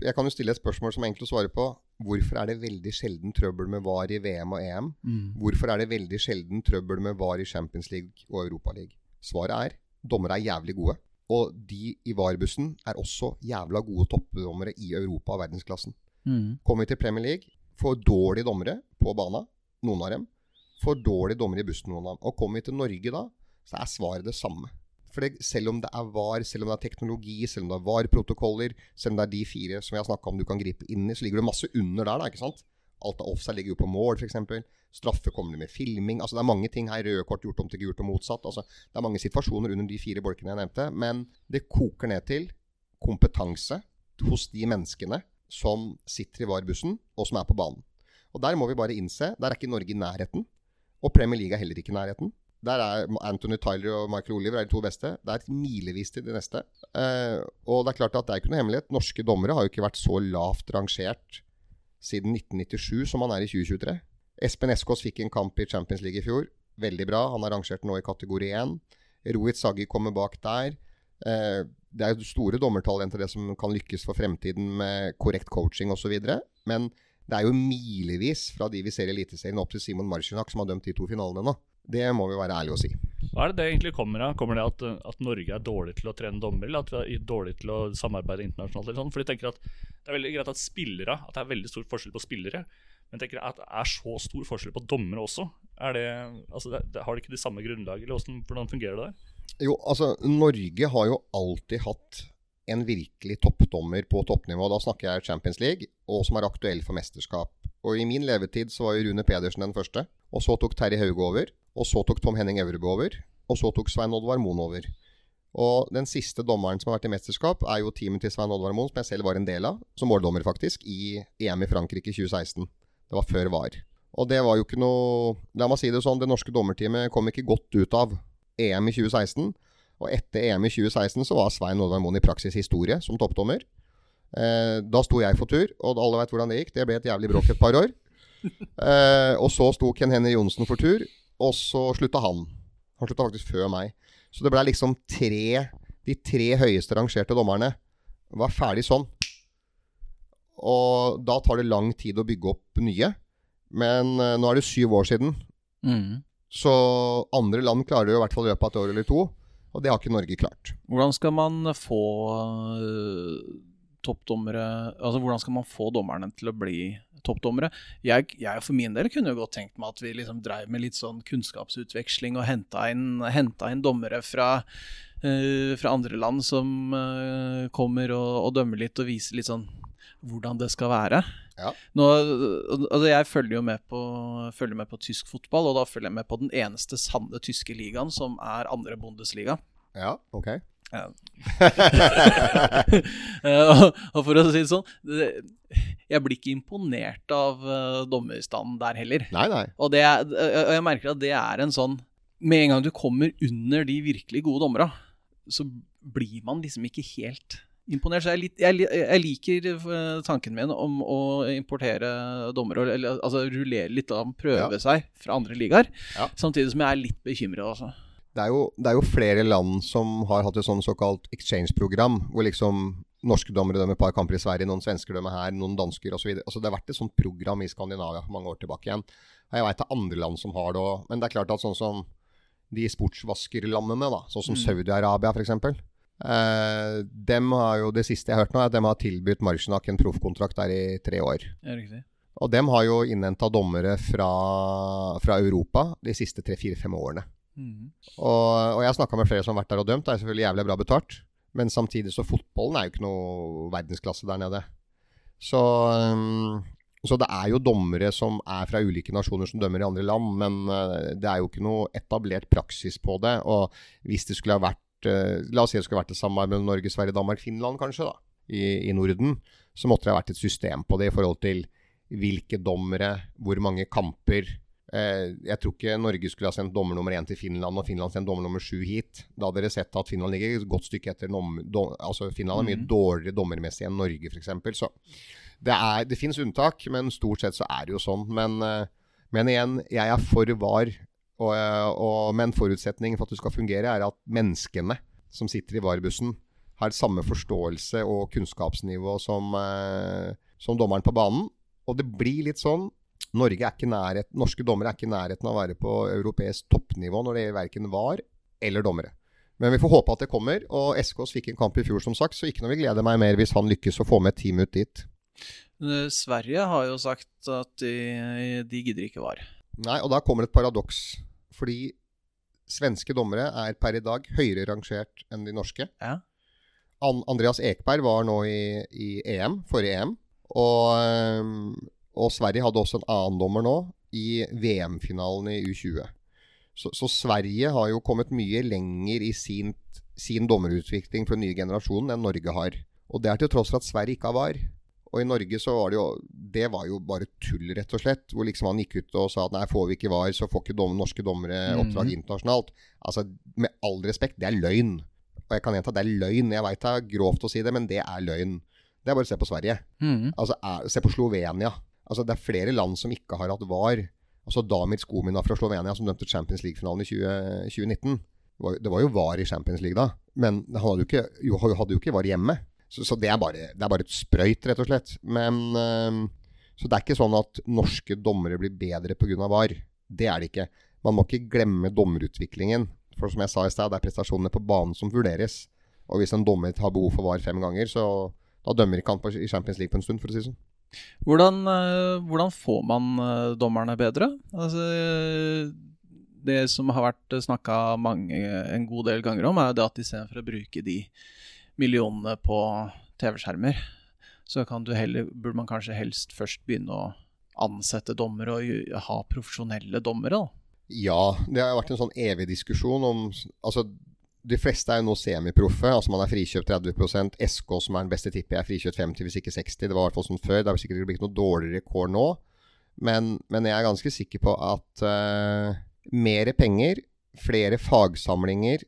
jeg kan jo stille et spørsmål som er enkelt å svare på. Hvorfor er det veldig sjelden trøbbel med VAR i VM og EM? Hvorfor er det veldig sjelden trøbbel med VAR i Champions League og Europaligaen? Svaret er dommere er jævlig gode. Og de i VAR-bussen er også jævla gode toppdommere i Europa og verdensklassen. Mm. Kommer vi til Premier League, får dårlige dommere på bana, noen av dem. Får dårlige dommere i bussen, noen av dem. Og kommer vi til Norge da, så er svaret det samme. For det, selv om det er VAR, selv om det er teknologi, selv om det er VAR-protokoller, selv om det er de fire som vi har snakka om du kan gripe inn i, så ligger det masse under der, da, ikke sant? Alt av offside ligger jo på mål, f.eks. Straffe kommer det med filming. Altså Det er mange ting her. Røde kort gjort om til gult og motsatt. Altså Det er mange situasjoner under de fire bolkene jeg nevnte. Men det koker ned til kompetanse hos de menneskene som sitter i VAR-bussen, og som er på banen. Og Der må vi bare innse der er ikke Norge i nærheten. Og Premier League er heller ikke i nærheten. Der er Anthony Tyler og Michael Oliver er de to beste. Det er et milevis til de neste. Eh, og det er klart at det er ikke noe hemmelighet. Norske dommere har jo ikke vært så lavt rangert siden 1997 som han er i 2023. Espen Eskås fikk en kamp i Champions League i fjor. Veldig bra. Han er rangert nå i kategori 1. Rohit Saggi kommer bak der. Eh, det er jo store dommertalenter det som kan lykkes for fremtiden med korrekt coaching osv. Men det er jo milevis fra de vi ser i Eliteserien opp til Simon Marcinak, som har dømt de to finalene nå. Det må vi være ærlige og si. Hva er det det egentlig kommer av? Kommer det at, at Norge er dårlig til å trene dommere, eller at vi er dårlig til å samarbeide internasjonalt? eller sånn? For de tenker at Det er veldig greit at spillere At det er veldig stor forskjell på spillere. Men tenker at det er så stor forskjell på dommere også. Er det, altså det, det, har de ikke de samme grunnlaget, eller hvordan, hvordan fungerer det der? Jo, altså Norge har jo alltid hatt en virkelig toppdommer på toppnivå. Da snakker jeg Champions League, og som er aktuell for mesterskap. Og I min levetid så var jo Rune Pedersen den første. Og så tok Terje Hauge over. Og så tok Tom Henning Øvrebø over. Og så tok Svein Oddvar Moen over. Og den siste dommeren som har vært i mesterskap, er jo teamet til Svein Oddvar Moen, som jeg selv var en del av, som måldommer faktisk, i EM i Frankrike i 2016. Det var før VAR. Og det var jo ikke noe La meg si det sånn, det norske dommerteamet kom ikke godt ut av EM i 2016. Og etter EM i 2016 så var Svein Oddvar Moen i praksis historie som toppdommer. Eh, da sto jeg for tur, og alle veit hvordan det gikk. Det ble et jævlig bråk et par år. Eh, og så sto Ken Henry Johnsen for tur, og så slutta han. Han slutta faktisk før meg. Så det ble liksom tre De tre høyeste rangerte dommerne var ferdig sånn. Og da tar det lang tid å bygge opp nye. Men uh, nå er det syv år siden. Mm. Så andre land klarer det i hvert fall i løpet av et år eller to. Og det har ikke Norge klart. Hvordan skal man få uh, toppdommere Altså hvordan skal man få dommerne til å bli toppdommere? Jeg, jeg for min del kunne jo godt tenkt meg at vi liksom dreiv med litt sånn kunnskapsutveksling og henta inn, inn dommere fra, uh, fra andre land som uh, kommer og, og dømmer litt og viser litt sånn hvordan det skal være. Ja. Nå, altså jeg følger jo med på, følger med på tysk fotball, og da følger jeg med på den eneste sanne tyske ligaen, som er andre Bundesliga. Ja, ok. Ja. Eh, og, og for å si det sånn Jeg blir ikke imponert av uh, dommerstanden der heller. Nei, nei. Og, det er, og jeg merker at det er en sånn Med en gang du kommer under de virkelig gode dommera, så blir man liksom ikke helt imponert. Så jeg, jeg, jeg, liker eh, tanken min om å importere dommere, eller altså rullere litt dem, prøve Ja. seg fra andre ligaer. Ja. Samtidig som jeg er litt bekymra, altså. Det er, jo, det er jo flere land som har hatt et sånn såkalt exchange-program, hvor liksom norske dommere dømmer et par kamper i Sverige, noen svensker dømmer her, noen dansker osv. Altså, det har vært et sånt program i Skandinavia for mange år tilbake igjen. Jeg veit det er andre land som har det òg, men det er klart at sånn som de sportsvaskerlandene, da, sånn som Mm. Saudi-Arabia f.eks. Eh, dem har jo, Det siste jeg har hørt nå, er at de har tilbudt Marsjnak en proffkontrakt der i tre år. Ja, riktig. Og dem har jo innhenta dommere fra, fra Europa de siste tre-fire-fem årene. Mhm. Og, og jeg snakka med flere som har vært der og dømt. Det er selvfølgelig jævlig bra betalt. Men samtidig så fotballen er jo ikke noe verdensklasse der nede. Så, um, så det er jo dommere som er fra ulike nasjoner som dømmer i andre land, men uh, det er jo ikke noe etablert praksis på det. Og hvis det skulle ha vært uh, La oss si det skulle vært et samarbeid mellom Norge, Sverige, Danmark, Finland kanskje, da, i, i Norden, så måtte det ha vært et system på det i forhold til hvilke dommere, hvor mange kamper. Eh, jeg tror ikke Norge skulle ha sendt dommer nummer én til Finland, og Finland sendt dommer nummer sju hit. Da hadde dere sett at Finland ligger et godt stykke etter dom, dom, altså Finland er mye mm. dårligere dommermessig enn Norge, f.eks. Så det, er, det fins unntak, men stort sett så er det jo sånn. Men, eh, men igjen, jeg er for VAR. Og, eh, og, men forutsetningen for at det skal fungere, er at menneskene som sitter i VAR-bussen, har samme forståelse og kunnskapsnivå som, som dommeren på banen. Og det blir litt sånn Norge er ikke nærhet, Norske dommere er ikke i nærheten av å være på europeisk toppnivå når det gjelder verken VAR eller dommere. Men vi får håpe at det kommer. Og SKs fikk en kamp i fjor, som sagt, så ikke noe vil glede meg mer hvis han lykkes å få med et team ut dit. Eh, Sverige har jo sagt at de, de gidder ikke var. Nei, og da kommer et paradoks. Fordi svenske dommere er per i dag høyere rangert enn de norske. Ja. An Andreas Ekberg var nå i, i EM, forrige EM. Og, øhm, og Sverige hadde også en annen dommer nå i VM-finalen i U20. Så, så Sverige har jo kommet mye lenger i sin, sin dommerutvikling for den nye generasjonen enn Norge har. Og det er til tross for at Sverige ikke har VAR. Og i Norge så var det jo Det var jo bare tull, rett og slett. Hvor liksom han gikk ut og sa at nei, får vi ikke VAR, så får ikke dom, norske dommere oppdrag mm. internasjonalt. Altså, med all respekt, det er løgn. Og jeg kan gjenta, det er løgn. Jeg veit det er grovt å si det, men det er løgn. Det er bare å se på Sverige. Mm. Altså, er, Se på Slovenia. Altså, Det er flere land som ikke har hatt VAR. Altså Damir Skomina fra Slovenia, som dømte Champions League-finalen i 20, 2019. Det var, det var jo VAR i Champions League da, men han hadde jo ikke, jo, hadde jo ikke VAR hjemme. Så, så det, er bare, det er bare et sprøyt, rett og slett. Men, øh, så det er ikke sånn at norske dommere blir bedre pga. VAR. Det er det ikke. Man må ikke glemme dommerutviklingen. For som jeg sa i stad, det er prestasjonene på banen som vurderes. Og hvis en dommer har behov for VAR fem ganger, så da dømmer ikke han i Champions League på en stund, for å si det sånn. Hvordan, eh, hvordan får man eh, dommerne bedre? Altså, eh, det som har vært snakka en god del ganger om, er jo det at istedenfor å bruke de millionene på TV-skjermer, så heller, burde man kanskje helst først begynne å ansette dommere og ha profesjonelle dommere. Ja, det har vært en sånn evig diskusjon om altså de fleste er jo nå semiproffe. altså Man er frikjøpt 30% SK, som er den beste tippet, er frikjøpt 50, hvis ikke 60. Det var i hvert fall sånn før. Det har sikkert blitt noe dårligere kår nå. Men, men, jeg er ganske sikker på at uh, mer penger, flere fagsamlinger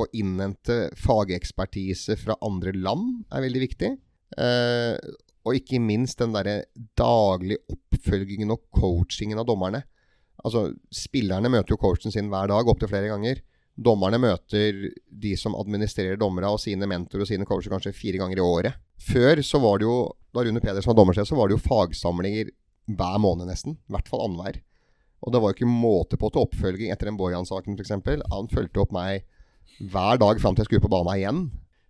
og innhente fagekspertise fra andre land er veldig viktig. Uh, og ikke minst den derre daglige oppfølgingen og coachingen av dommerne. Altså, Spillerne møter jo coachen sin hver dag, opptil flere ganger. Dommerne møter de som administrerer dommere og sine mentorer og sine coacher kanskje fire ganger i året. Før, så var det jo, da Rune Pedersen var dommersjef, så var det jo fagsamlinger hver måned nesten. I hvert fall annenhver. Og det var jo ikke måte på til oppfølging etter den Bojan-saken f.eks. Han fulgte opp meg hver dag fram til jeg skulle på banen igjen.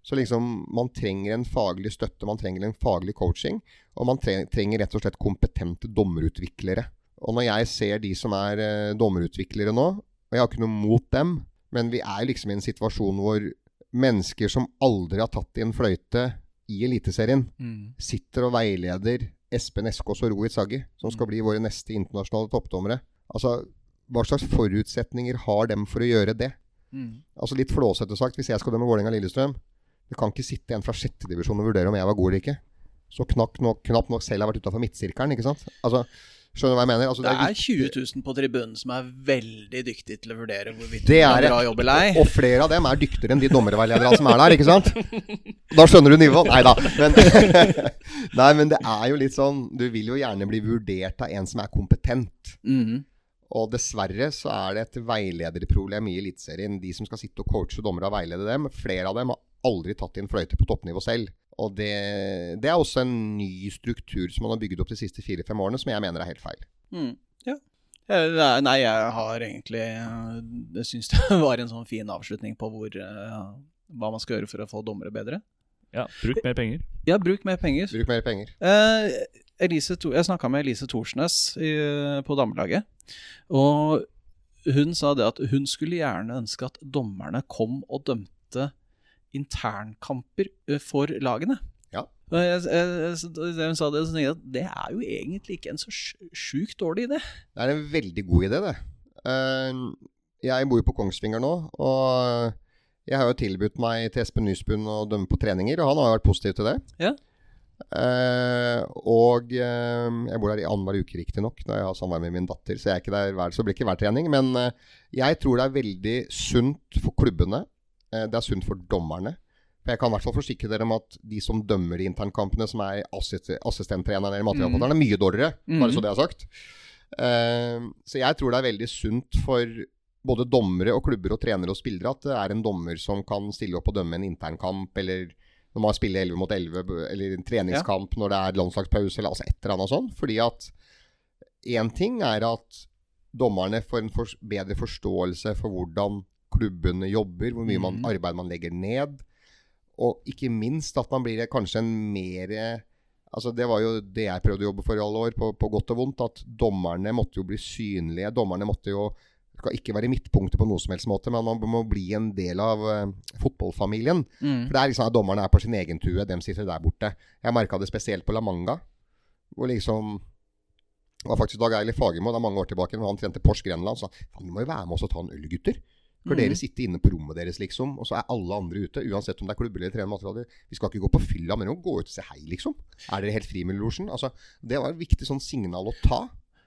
Så liksom, man trenger en faglig støtte, man trenger en faglig coaching. Og man trenger rett og slett kompetente dommerutviklere. Og når jeg ser de som er eh, dommerutviklere nå, og jeg har ikke noe mot dem, men vi er liksom i en situasjon hvor mennesker som aldri har tatt i en fløyte i Eliteserien, mm. sitter og veileder Espen Eskås og Rohit Saggi, som skal mm. bli våre neste internasjonale toppdommere. Altså, hva slags forutsetninger har dem for å gjøre det? Mm. Altså Litt flåsete sagt, hvis jeg skal dømme Vålerenga-Lillestrøm Det kan ikke sitte en fra sjettedivisjon og vurdere om jeg var god eller ikke. Så knapt nok, knapt nok selv har vært utafor midtsirkelen. ikke sant? Altså, Skjønner du hva jeg mener? Altså, det, er, det, er 20 000 på tribunen som er veldig dyktige til å vurdere hvorvidt det er bra jobb eller ei. Og flere av dem er dyktigere enn de dommerveilederne som er der, ikke sant? Da skjønner du nivået. Nei da. Men, nei, men det er jo litt sånn Du vil jo gjerne bli vurdert av en som er kompetent. Mm. Og dessverre så er det et veilederproblem i Eliteserien. De som skal sitte og coache dommere og veilede dem, flere av dem har aldri tatt inn fløyte på toppnivå selv. Og det, det, er også en ny struktur som man har bygget opp de siste fire-fem årene, som jeg mener er helt feil. Mm. Ja. Nei, jeg har egentlig Jeg syns det var en sånn fin avslutning på hvor, uh, hva man skal gjøre for å få dommere bedre. Ja, bruk mer penger. Ja, bruk mer penger. Bruk mer penger. Eh, Elise, jeg snakka med Elise Thorsnes i, på damelaget, og hun sa det at hun skulle gjerne ønske at dommerne kom og dømte internkamper eh, for lagene. Ja. Jeg, jeg, jeg, sa det, så jeg at det er jo egentlig ikke en så sjukt dårlig idé. Det er en veldig god idé, det. Eh, jeg bor jo på Kongsvinger nå, og jeg har jo tilbudt meg til Espen Nysbund å dømme på treninger, og han har jo vært positiv til det. Ja. Uh, og uh, jeg bor der i annenhver uke, riktignok, når jeg har samvær med min datter. Så jeg er ikke der hver, så blir ikke hver trening. Men uh, jeg tror det er veldig sunt for klubbene det er sunt for dommerne. For Jeg kan i hvert fall forsikre dere om at de som dømmer de internkampene, som er assist assistenttrenerne eller mm. er mye dårligere. Bare mm. så det er sagt. Uh, så jeg tror det er veldig sunt for både dommere og klubber og trenere og spillere at det er en dommer som kan stille opp og dømme en internkamp, eller når man spiller 11 mot 11, eller en treningskamp ja. når det er landslagspause, eller altså et eller annet sånt. Fordi at én ting er at dommerne får en for bedre forståelse for hvordan klubbene jobber, hvor mye man, mm. arbeid man legger ned. Og ikke minst at man blir kanskje en mer altså Det var jo det jeg prøvde å jobbe for i alle år, på, på godt og vondt. At dommerne måtte jo bli synlige. Dommerne måtte jo skal ikke være midtpunktet på noen som helst måte, men man må bli en del av uh, fotballfamilien. Mm. For det er liksom at dommerne er på sin egen tue, dem sitter der borte. Jeg merka det spesielt på La Manga, hvor liksom det var faktisk Dag Eilif Fagermo, det er mange år tilbake, når han trente Porsche Grenland, sa han må jo være med oss og ta en øl, gutter. Kan dere sitter inne på rommet deres, liksom, og så er alle andre ute? Uansett om det er klubber eller trener materialer. Vi skal ikke gå på fylla, men gå ut og se hei, liksom. Er dere helt fri med losjen? Altså, det var et viktig sånn signal å ta.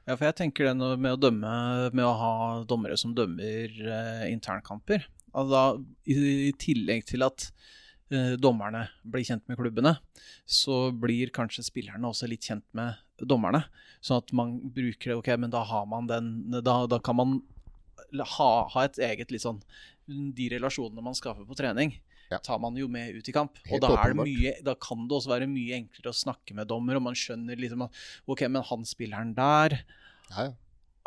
Ja, for jeg tenker det med å dømme Med å ha dommere som dømmer eh, internkamper altså da, i, i, tillegg til at eh, dommerne blir kjent med klubbene, så blir kanskje spillerne også litt kjent med dommerne. Sånn at man bruker det Ok, men da har man den Da, da kan man ha, ha, et eget litt sånn De relasjonene man skaper på trening, ja. tar man jo med ut i kamp. Helt og da, mye, da, kan det også være mye enklere å snakke med dommer, og man skjønner liksom at OK, men han spilleren der ja, ja.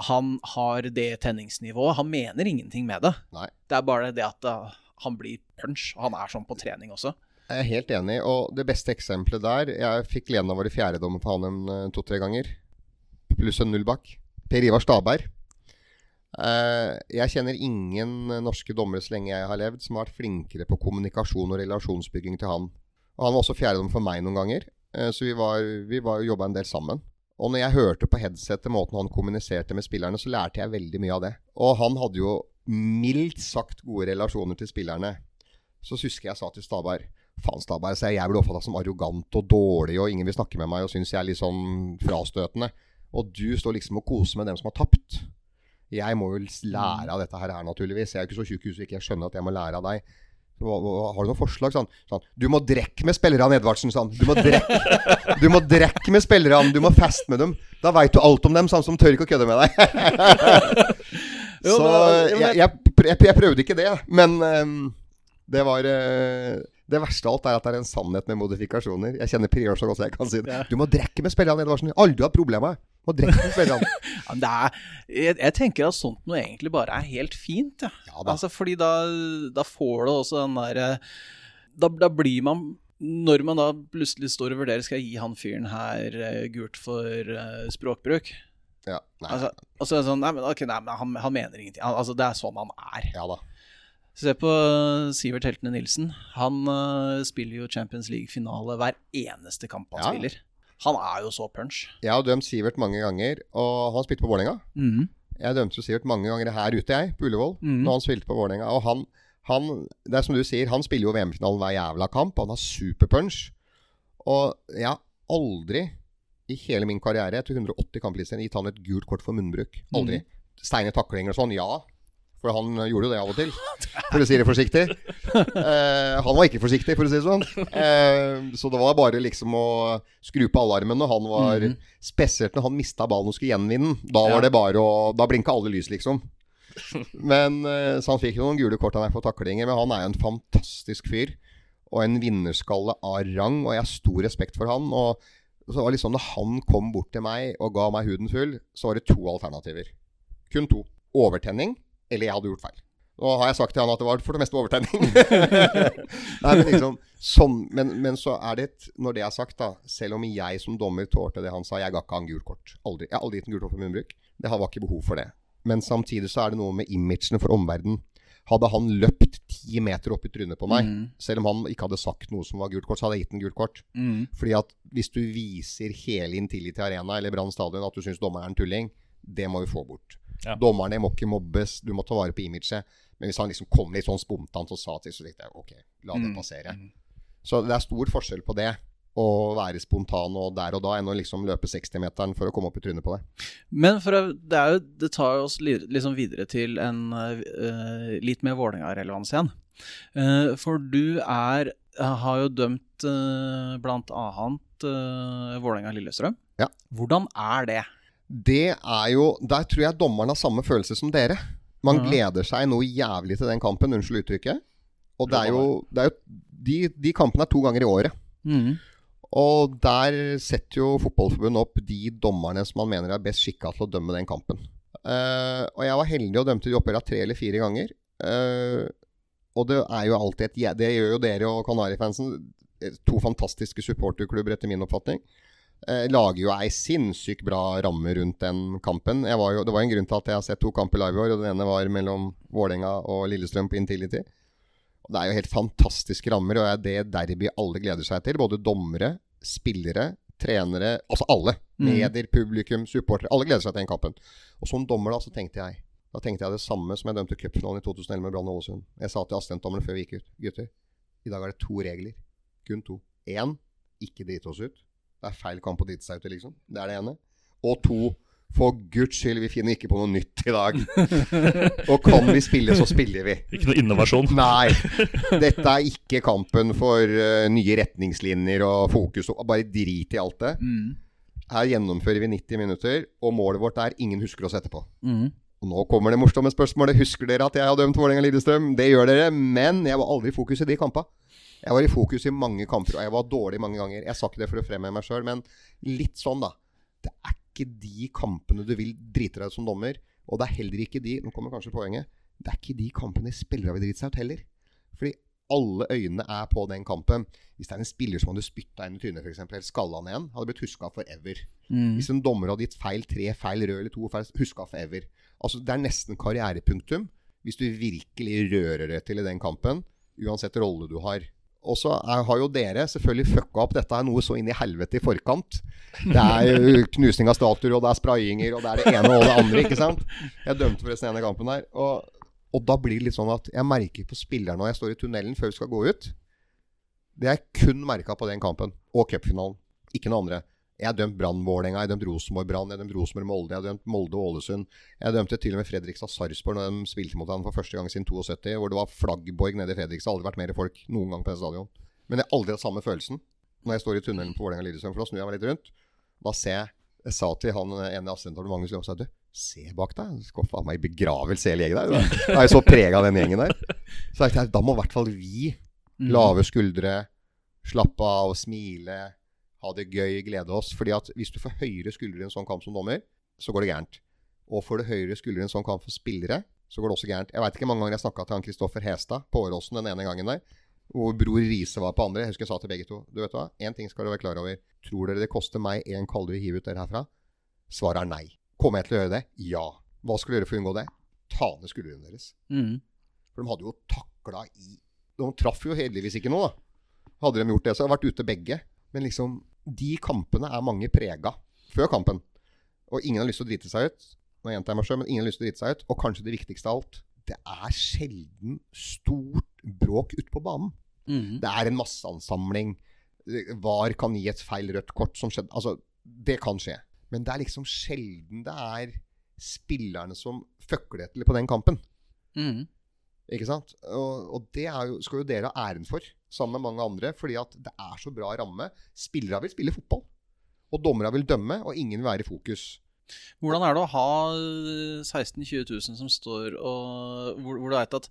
Han har det tenningsnivået. Han mener ingenting med det. Nei. Det er bare det at uh, han blir punch. Han er sånn på trening også. Jeg er helt enig. Og det beste eksempelet der Jeg fikk Lena være fjerdedommer på han en eh, to-tre ganger. Pluss en null bak. Per Ivar Staberg. Eh, jeg kjenner ingen norske dommere så lenge jeg har levd, som har vært flinkere på kommunikasjon og relasjonsbygging til han. Og han var også fjerdedommer for meg noen ganger, eh, så vi var, vi var jobba en del sammen. Og når jeg hørte på headsetet måten han kommuniserte med spillerne, så lærte jeg veldig mye av det. Og han hadde jo mildt sagt gode relasjoner til spillerne. Så husker jeg sa til Staberg Faen, Staberg, så jeg blir oppfatta som arrogant og dårlig, og ingen vil snakke med meg og syns jeg er litt sånn frastøtende. Og du står liksom og koser med dem som har tapt. Jeg må jo lære av dette her, naturligvis. Jeg er jo ikke så tjukk i huset ikke jeg skjønner at jeg må lære av deg. Har du noen forslag? Sånn, sånn, Du må drekke med spillerne, Edvardsen. Sånn. Du må drekke Du må drekke med spillerne. Du må feste med dem. Da veit du alt om dem, sånn som tør ikke å kødde med deg. Så jeg, jeg, jeg, jeg prøvde ikke det, men ehm, det var eh, Det verste av alt er at det er en sannhet med modifikasjoner. Jeg kjenner Prior så godt så jeg kan si det. Ja. Du må drekke med spillerne, Edvardsen. Aldri hatt problemer. Må drikke med spillerne. Ja, men det er, jeg, jeg tenker at sånt noe egentlig bare er helt fint. Ja. Ja da. Altså, fordi da, da får du også den derre da, da blir man Når man da plutselig står og vurderer Skal jeg gi han fyren her uh, gult for uh, språkbruk Ja, nei, Altså, og så det sånn Nei, men, okay, nei, men han, han mener ingenting. Altså, det er sånn han er. ja da. Se på eh, Sivert Heltene Nilsen. Han uh, spiller jo Champions League-finale hver eneste kamp han Ja. spiller. Han er jo så punch. Jeg har dømt Sivert mange ganger, og han spilte på Vålerenga. Mhm. Jeg dømte jo Sivert mange ganger her ute, jeg, på Ullevål, Mhm. når han spilte på Vålerenga. Og han, han, det er som du sier, han spiller jo VM-finalen hver jævla kamp. Han har superpunch. Og jeg har aldri i hele min karriere etter 180 kamplister gitt han et gult kort for munnbruk. Aldri. Steine taklinger og sånn, ja. For han gjorde jo det av og til, for å si det forsiktig. Eh, han var ikke forsiktig, for å si det sånn. Eh, så det var bare liksom å skru på alarmen når han var mm. Spesielt når han mista ballen og skulle gjenvinne den. Da var det bare å Da blinka alle lys, liksom. Men eh, Så han fikk jo noen gule kort han er for taklinger, men han er jo en fantastisk fyr. Og en vinnerskalle av rang, og jeg har stor respekt for han. Og så var det liksom Når han kom bort til meg og ga meg huden full, så var det to alternativer. Kun to. Overtenning, eller jeg hadde gjort feil. Nå har jeg sagt til han at det var for det meste overtenning. Nei, men, liksom, sånn, men, men så er det et, Når det er sagt, da Selv om jeg som dommer tålte det han sa Jeg ga ikke han gult kort. Aldri. Jeg har aldri gitt en gult kort for munnbruk. Det var ikke behov for det. Men samtidig så er det noe med imagene for omverdenen. Hadde han løpt ti meter opp i trynet på meg, mm. selv om han ikke hadde sagt noe som var gult kort, så hadde jeg gitt en gult kort. Mm. Fordi at hvis du viser hele Intility Arena eller Brann stadion at du syns dommeren er en tulling, det må vi få bort. Ja. Dommerne må ikke mobbes, du må ta vare på imaget. Men hvis han liksom kom litt sånn spontant og sa til, så tenkte jeg ok, la det Mm. passere. Så det er stor forskjell på det. Å være spontan og der og da, enn å liksom løpe 60-meteren for å komme opp i trynet på det. Men for å, det, jo, det tar oss liksom videre til en uh, litt mer Vålerenga-relevans igjen. Uh, for du er har jo dømt uh, blant annet uh, Vålerenga-Lillestrøm. Ja. Hvordan er det? Det er jo Der tror jeg dommeren har samme følelse som dere. Man gleder seg noe jævlig til den kampen, unnskyld uttrykket. Og det er jo, det er jo de, de kampene er to ganger i året. Mm. Og der setter jo Fotballforbundet opp de dommerne som man mener er best skikka til å dømme den kampen. Uh, og jeg var heldig og dømte de oppgjørene tre eller fire ganger. Uh, og det er jo alltid et Det gjør jo dere og Kanarifansen. eh, To fantastiske supporterklubber, etter min oppfatning. Eh, lager jo ei sinnssykt bra ramme rundt den kampen. Jeg var jo, det var en grunn til at jeg har sett to kamper live i år, og den ene var mellom Vålerenga og Lillestrøm på Intility. Og Det er jo helt fantastiske rammer, og det er det derby alle gleder seg til. Både dommere, spillere, trenere, altså alle. Mm. Medier, publikum, supportere. Alle gleder seg til den kampen. Og som dommer da, så tenkte jeg Da tenkte jeg det samme som jeg dømte cupfinalen i 2011 med Brann Ålesund. Jeg sa til assistentdommerne før vi gikk ut gutter, i dag er det to regler. Kun to. Én, ikke drite oss ut. Det er feil kamp å drite seg ut i, liksom. Det er det ene. Og to, for guds skyld, vi finner ikke på noe nytt i dag. og kan vi spille, så spiller vi. Ikke noe innovasjon. Nei. Dette er ikke kampen for uh, nye retningslinjer og fokus. Og bare drit i alt det. Mm. Her gjennomfører vi 90 minutter, og målet vårt er ingen husker oss etterpå. Mhm. Og nå kommer det morsomme spørsmålet. Husker dere at jeg har dømt Vålerenga-Lillestrøm? Det gjør dere, men jeg var aldri i fokus i de kampene. Jeg var i fokus i mange kamper, og jeg var dårlig mange ganger. Jeg sa ikke det for å fremheve meg sjøl, men litt sånn, da. Det er ikke de kampene du vil drite deg ut som dommer. Og det er heller ikke de Nå kommer kanskje poenget. Det er ikke de kampene spillerne vil drite seg ut heller. Fordi alle øynene er på den kampen. Hvis det er en spiller som hadde spytta inn i trynet, f.eks., eller skalla han en, hadde blitt huska forever. Mm. Hvis en dommer hadde gitt feil tre feil rød eller to feil, huska forever. Altså, det er nesten karrierepunktum hvis du virkelig rører det til i den kampen, uansett rolle du har. Og så har jo dere selvfølgelig fucka opp dette er noe så inn i helvete i forkant. Det er knusing av statuer, og det er sprayinger, og det er det ene og det andre. ikke sant? Jeg dømte forresten ene kampen der. Og, og da blir det litt sånn at jeg merker på spilleren når jeg står i tunnelen før vi skal gå ut. Det er kun merka på den kampen og cupfinalen. Ikke noe andre. Jeg har dømt Brann Vålerenga, jeg har dømt Rosenborg Brann, jeg har dømt Rosenborg Molde, jeg har dømt Molde Ålesund. Jeg dømte til og med Fredrikstad Sarpsborg når de spilte mot ham for første gang siden 72, hvor det var flaggborg nede i Fredrikstad. Aldri vært mer folk noen gang på det stadion. Men jeg har aldri hatt samme følelsen når jeg står i tunnelen på Vålerenga Lillestrøm. For da snur jeg meg litt rundt. Da ser jeg Jeg sa til han ene assistenten Magnus Løv, sa du, se bak deg. Du skal faen meg i begravelse hele gjengen der. Da er jeg så prega av den gjengen der. Så jeg da må i hvert fall vi Mm. Lave skuldre, slappe av, smile, ha det gøy, glede oss. Fordi at hvis du får høyere skuldre i en sånn kamp som dommer, så går det gærent. Og får du høyere skuldre i en sånn kamp for spillere, så går det også gærent. Jeg veit ikke mange ganger jeg snakka til han Kristoffer Hestad på Åråsen den ene gangen der. Hvor bror Riise var på andre. Jeg husker jeg sa til begge to Du vet hva, én ting skal dere være klar over. Tror dere det koster meg én kalde å hive ut dere herfra? Svaret er nei. Kommer jeg til å gjøre det? Ja. Hva skal du gjøre for å unngå det? Ta ned skuldrene deres. Mm. For de hadde jo takla i De traff jo heldigvis ikke noe, da. Hadde de gjort det, så hadde de vært ute begge. Men liksom, de kampene er mange prega før kampen. Og ingen har lyst til å drite seg ut. Nå gjentar jeg meg selv, men ingen har lyst til å drite seg ut. Og kanskje det viktigste av alt, det er sjelden stort bråk ute på banen. Mm. Det er en masseansamling. VAR kan gi et feil rødt kort som skjedde. Altså, det kan skje. Men det er liksom sjelden det er spillerne som føkler etter på den kampen. Mm. Ikke sant? Og, og det jo, skal jo dere ha æren for, sammen med mange andre. Fordi at det er så bra ramme. Spillere vil spille fotball. Og dommere vil dømme, og ingen vil være i fokus. Hvordan er det å ha 16 000-20 000 som står og Hvor, hvor du vet at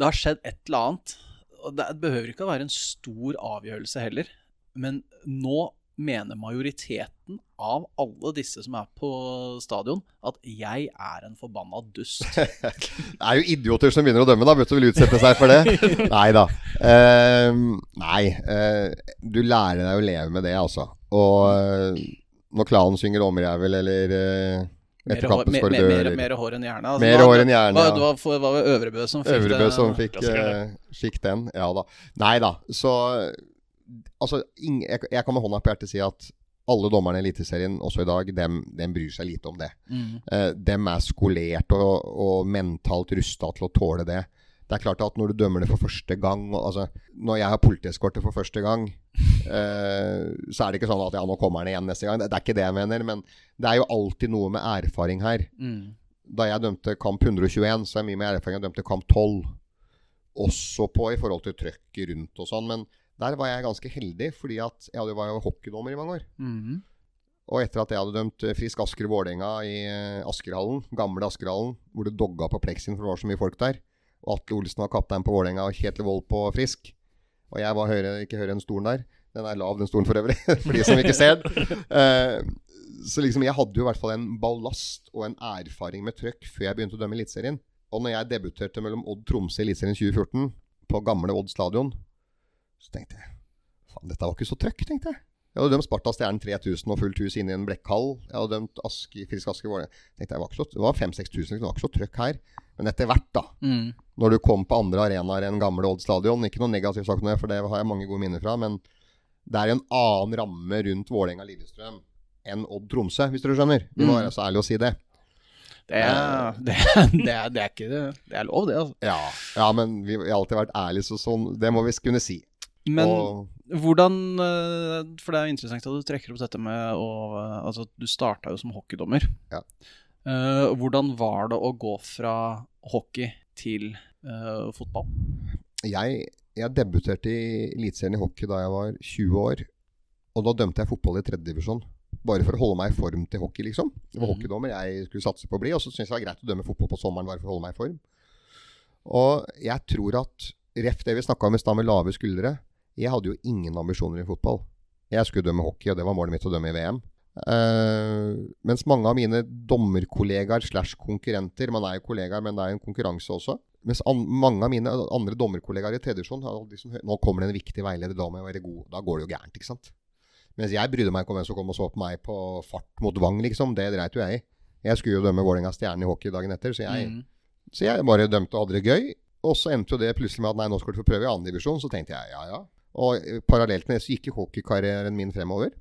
det har skjedd et eller annet. Og det behøver ikke å være en stor avgjørelse heller. Men nå mener majoriteten av alle disse som er på stadion, at jeg er en forbanna dust. Det er jo idioter som begynner å dømme, da. Vet du vil utsette seg for det? Nei da. Uh, nei. Uh, du lærer deg å leve med det, altså. Og uh, når klanen synger omrevel eller eh, Mer, hår, mer, mer, mer, mer hår enn hjerne. Altså, Mer hår enn hjerne, ja. det var, var, var Øvrebø som fikk Øvrebø som fikk, fikk den. Ja da. Nei da. Så Altså, jeg, jeg kan med hånda på hjertet si at alle dommerne i Eliteserien, også i dag, dem, dem bryr seg lite om det. Mm. Eh, dem er skolert og, og mentalt rusta til å tåle det. Det er klart at når du dømmer det for første gang og, altså, Når jeg har politieskorte for første gang, eh, så er det ikke sånn at ja, nå kommer han igjen neste gang. Det, det er ikke det jeg mener. Men det er jo alltid noe med erfaring her. Mm. Da jeg dømte kamp 121, så er det mye mer erfaring enn jeg dømte kamp 12. Også på i forhold til trøkket rundt og sånn. Men der var jeg ganske heldig, fordi at jeg var jo hockeydommer i mange år. Mm. Og etter at jeg hadde dømt eh, Frisk Asker Vålerenga i eh, Askerhallen, gamle Askerhallen, hvor det dogga på pleksin for det var så mye folk der, og Atle Olsen var kaptein på Vålerenga og Kjetil Wold på Frisk, og jeg var høyere, ikke høyere enn stolen der. Den er lav, den stolen for øvrig, for de som ikke ser den. Uh, så liksom, jeg hadde jo i hvert fall en ballast og en erfaring med trøkk før jeg begynte å dømme Eliteserien. Og når jeg debuterte mellom Odd Tromsø i Eliteserien 2014, på gamle Odd stadion, så tenkte jeg faen, dette var ikke så trøkk, tenkte jeg. Jeg hadde dømt Sparta Stjernen 3000 og fullt hus inne i en blekkhall. Jeg hadde dømt Aske, Frisk Aske Vålerenga. Det var så- Det var 5000-6000, det var ikke så trøkk her. Men etter hvert, da, Mm. når du kom på andre arenaer enn gamle Odd stadion Ikke noe negativt sagt om det, for det har jeg mange gode minner fra. Men det er en annen ramme rundt Vålerenga-Lillestrøm enn Odd Tromsø, hvis dere skjønner. Vi må Mm. være så ærlige å si det. Det, er, det, er, det, er, det er ikke det. Det er lov, det. altså. Ja, ja men vi vi har alltid vært ærlige, så sånn, det må vi kunne si. Men og, hvordan eh, For det er jo interessant at du trekker opp dette med å eh, Altså, du starta jo som hockeydommer. Ja. Uh, hvordan var det å gå fra hockey til uh, fotball? jeg, jeg debuterte i Eliteserien i hockey da jeg var 20 år. Og da dømte jeg fotball i tredjedivisjon. Bare for å holde meg i form til hockey, liksom. Det var mm. hockeydommer jeg skulle satse på å bli. Og så syntes jeg det var greit å dømme fotball på sommeren bare for å holde meg i form. Og jeg tror at Ref det vi snakka om i stad med lave skuldre. Jeg hadde jo ingen ambisjoner i fotball. Jeg skulle dømme hockey, og det var målet mitt å dømme i VM. Uh, mens mange av mine dommerkollegaer slash konkurrenter Man er jo kollegaer, men det er en konkurranse også. Mens an, mange av mine andre dommerkollegaer i tredje liksom, Nå kommer det en viktig veileder, da må jeg være god. Da går det jo gærent, ikke sant. Mens jeg brydde meg ikke om hvem som kom og så på meg på fart mot Vang, liksom. Det dreit jo jeg i. Jeg skulle jo dømme Vålerenga Stjerne i hockey dagen etter, så jeg, Mm. så jeg bare dømte og hadde det gøy. Og så endte jo det plutselig med at nei, nå skal du få prøve i annendivisjon. Så tenkte jeg ja, ja. Og eh, parallelt med det så gikk jo hockeykarrieren min fremover.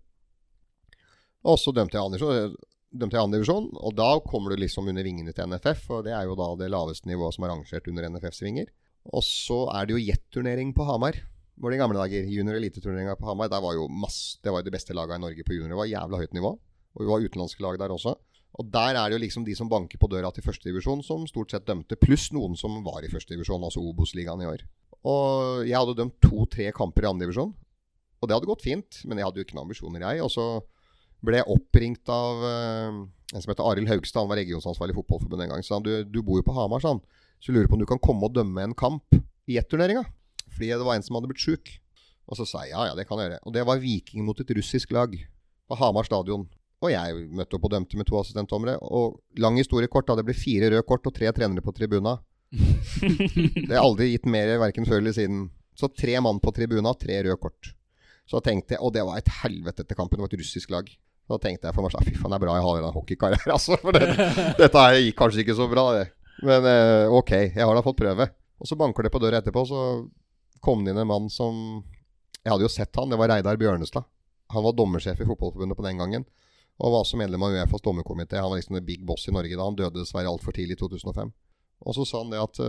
Og så dømte jeg Andersson dømte jeg andredivisjon, og da kommer du liksom under vingene til NFF. Og det er jo da det laveste nivået som er rangert under NFFs vinger. Og så er det jo jetturnering på Hamar. Var det gamle dager. Junior- eliteturneringa på Hamar. Der var jo masse, det var jo det beste laget i Norge på junior. Det var jævla høyt nivå. Og vi var utenlandske lag der også. Og der er det jo liksom de som banker på døra til førstedivisjon, som stort sett dømte. Pluss noen som var i førstedivisjon, altså Obos-ligaen i år. Og jeg hadde dømt to-tre kamper i andredivisjon. Og det hadde gått fint, men jeg hadde jo ikke noen ambisjoner, jeg. Og så ble jeg oppringt av uh, en som heter Arild Haugstad. Han var regionsansvarlig i Fotballforbundet en gang. Så han du, du bor jo på Hamar, sa. Så jeg lurer på om du kan komme og dømme en kamp i jetturneringa. Fordi det var en som hadde blitt sjuk. Og så sa jeg ja, ja, det kan jeg gjøre. Og det var Viking mot et russisk lag på Hamar stadion. Og jeg møtte opp og dømte med to assistentdommere. Og lang historie kort, da. Det ble fire røde kort og tre trenere på tribuna. Det er aldri gitt mer verken før eller siden. Så tre mann på tribuna, tre røde kort. Så tenkte jeg, Og det var et helvete etter kampen. Det var et russisk lag. Så da tenkte jeg for meg selv Fy faen, det er bra jeg har en hockeykarriere, altså. For det, dette her gikk kanskje ikke så bra, det. Men eh, ok, jeg har da fått prøve. Og så banker det på døra etterpå, så kom det inn en mann som Jeg hadde jo sett han, det var Reidar Bjørnestad. Han var dommersjef i Fotballforbundet på den gangen. Og var også medlem av Uefas dommerkomité. Han var liksom the big boss i Norge da. Han døde dessverre altfor tidlig i 2005. Og så sa han det at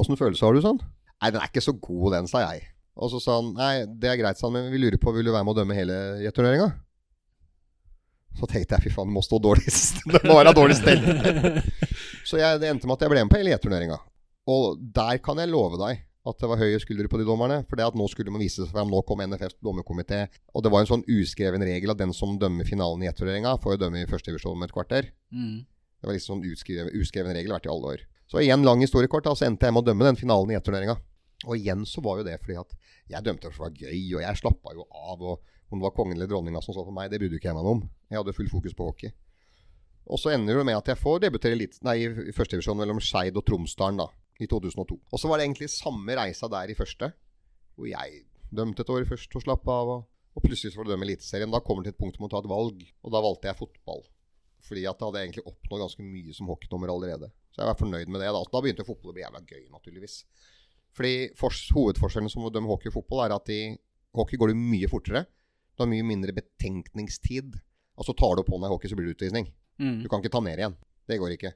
Åssen følelse har du, sånn? Nei, den er ikke så god, den, sa jeg. Og så sa han nei, det er greit, sa han, men vi lurer på vil du være med å dømme hele jetturneringa? Så tenkte jeg fy faen, det må stå dårlig Det må være dårlig stell. Så jeg, det endte med at jeg ble med på hele jetturneringa. Og der kan jeg love deg at det var høye skuldre på de dommerne. For det at nå skulle man vise seg fram. Nå kom NFFs dommerkomité. Og det var en sånn uskreven regel at den som dømmer finalen i jetturneringa, får jo dømme i førstedivisjon om et kvarter. Mm. Det var liksom sånn uskreven, regel vært i alle år. Så igjen lang historiekort. da, så endte jeg med å dømme den finalen i jetturneringa. Og igjen så var jo det fordi at jeg dømte for det var gøy, og jeg slappa jo av. Og om det var kongen eller dronninga som så på meg, det brydde ikke jeg meg om. Jeg hadde full fokus på hockey. Og så ender det med at jeg får debutere litt, nei, i førstedivisjon mellom Skeid og Tromsdalen da, i 2002. Og så var det egentlig samme reisa der i første, hvor jeg dømte et år først og slapp av. Og, og plutselig får du dømme Eliteserien. Da kommer det til et punkt om å ta et valg, og da valgte jeg fotball. Fordi at jeg hadde egentlig oppnådd ganske mye som hockeydommer allerede. Så jeg var fornøyd med det. Da, da begynte fotball å bli jævla gøy, naturligvis. Fordi for, hovedforskjellen som å dømme hockey og fotball er at i hockey går det mye fortere. Du har mye mindre betenkningstid. Altså tar du på deg hockey, så blir det utvisning. Mm. Du kan ikke ta ned igjen. Det går ikke.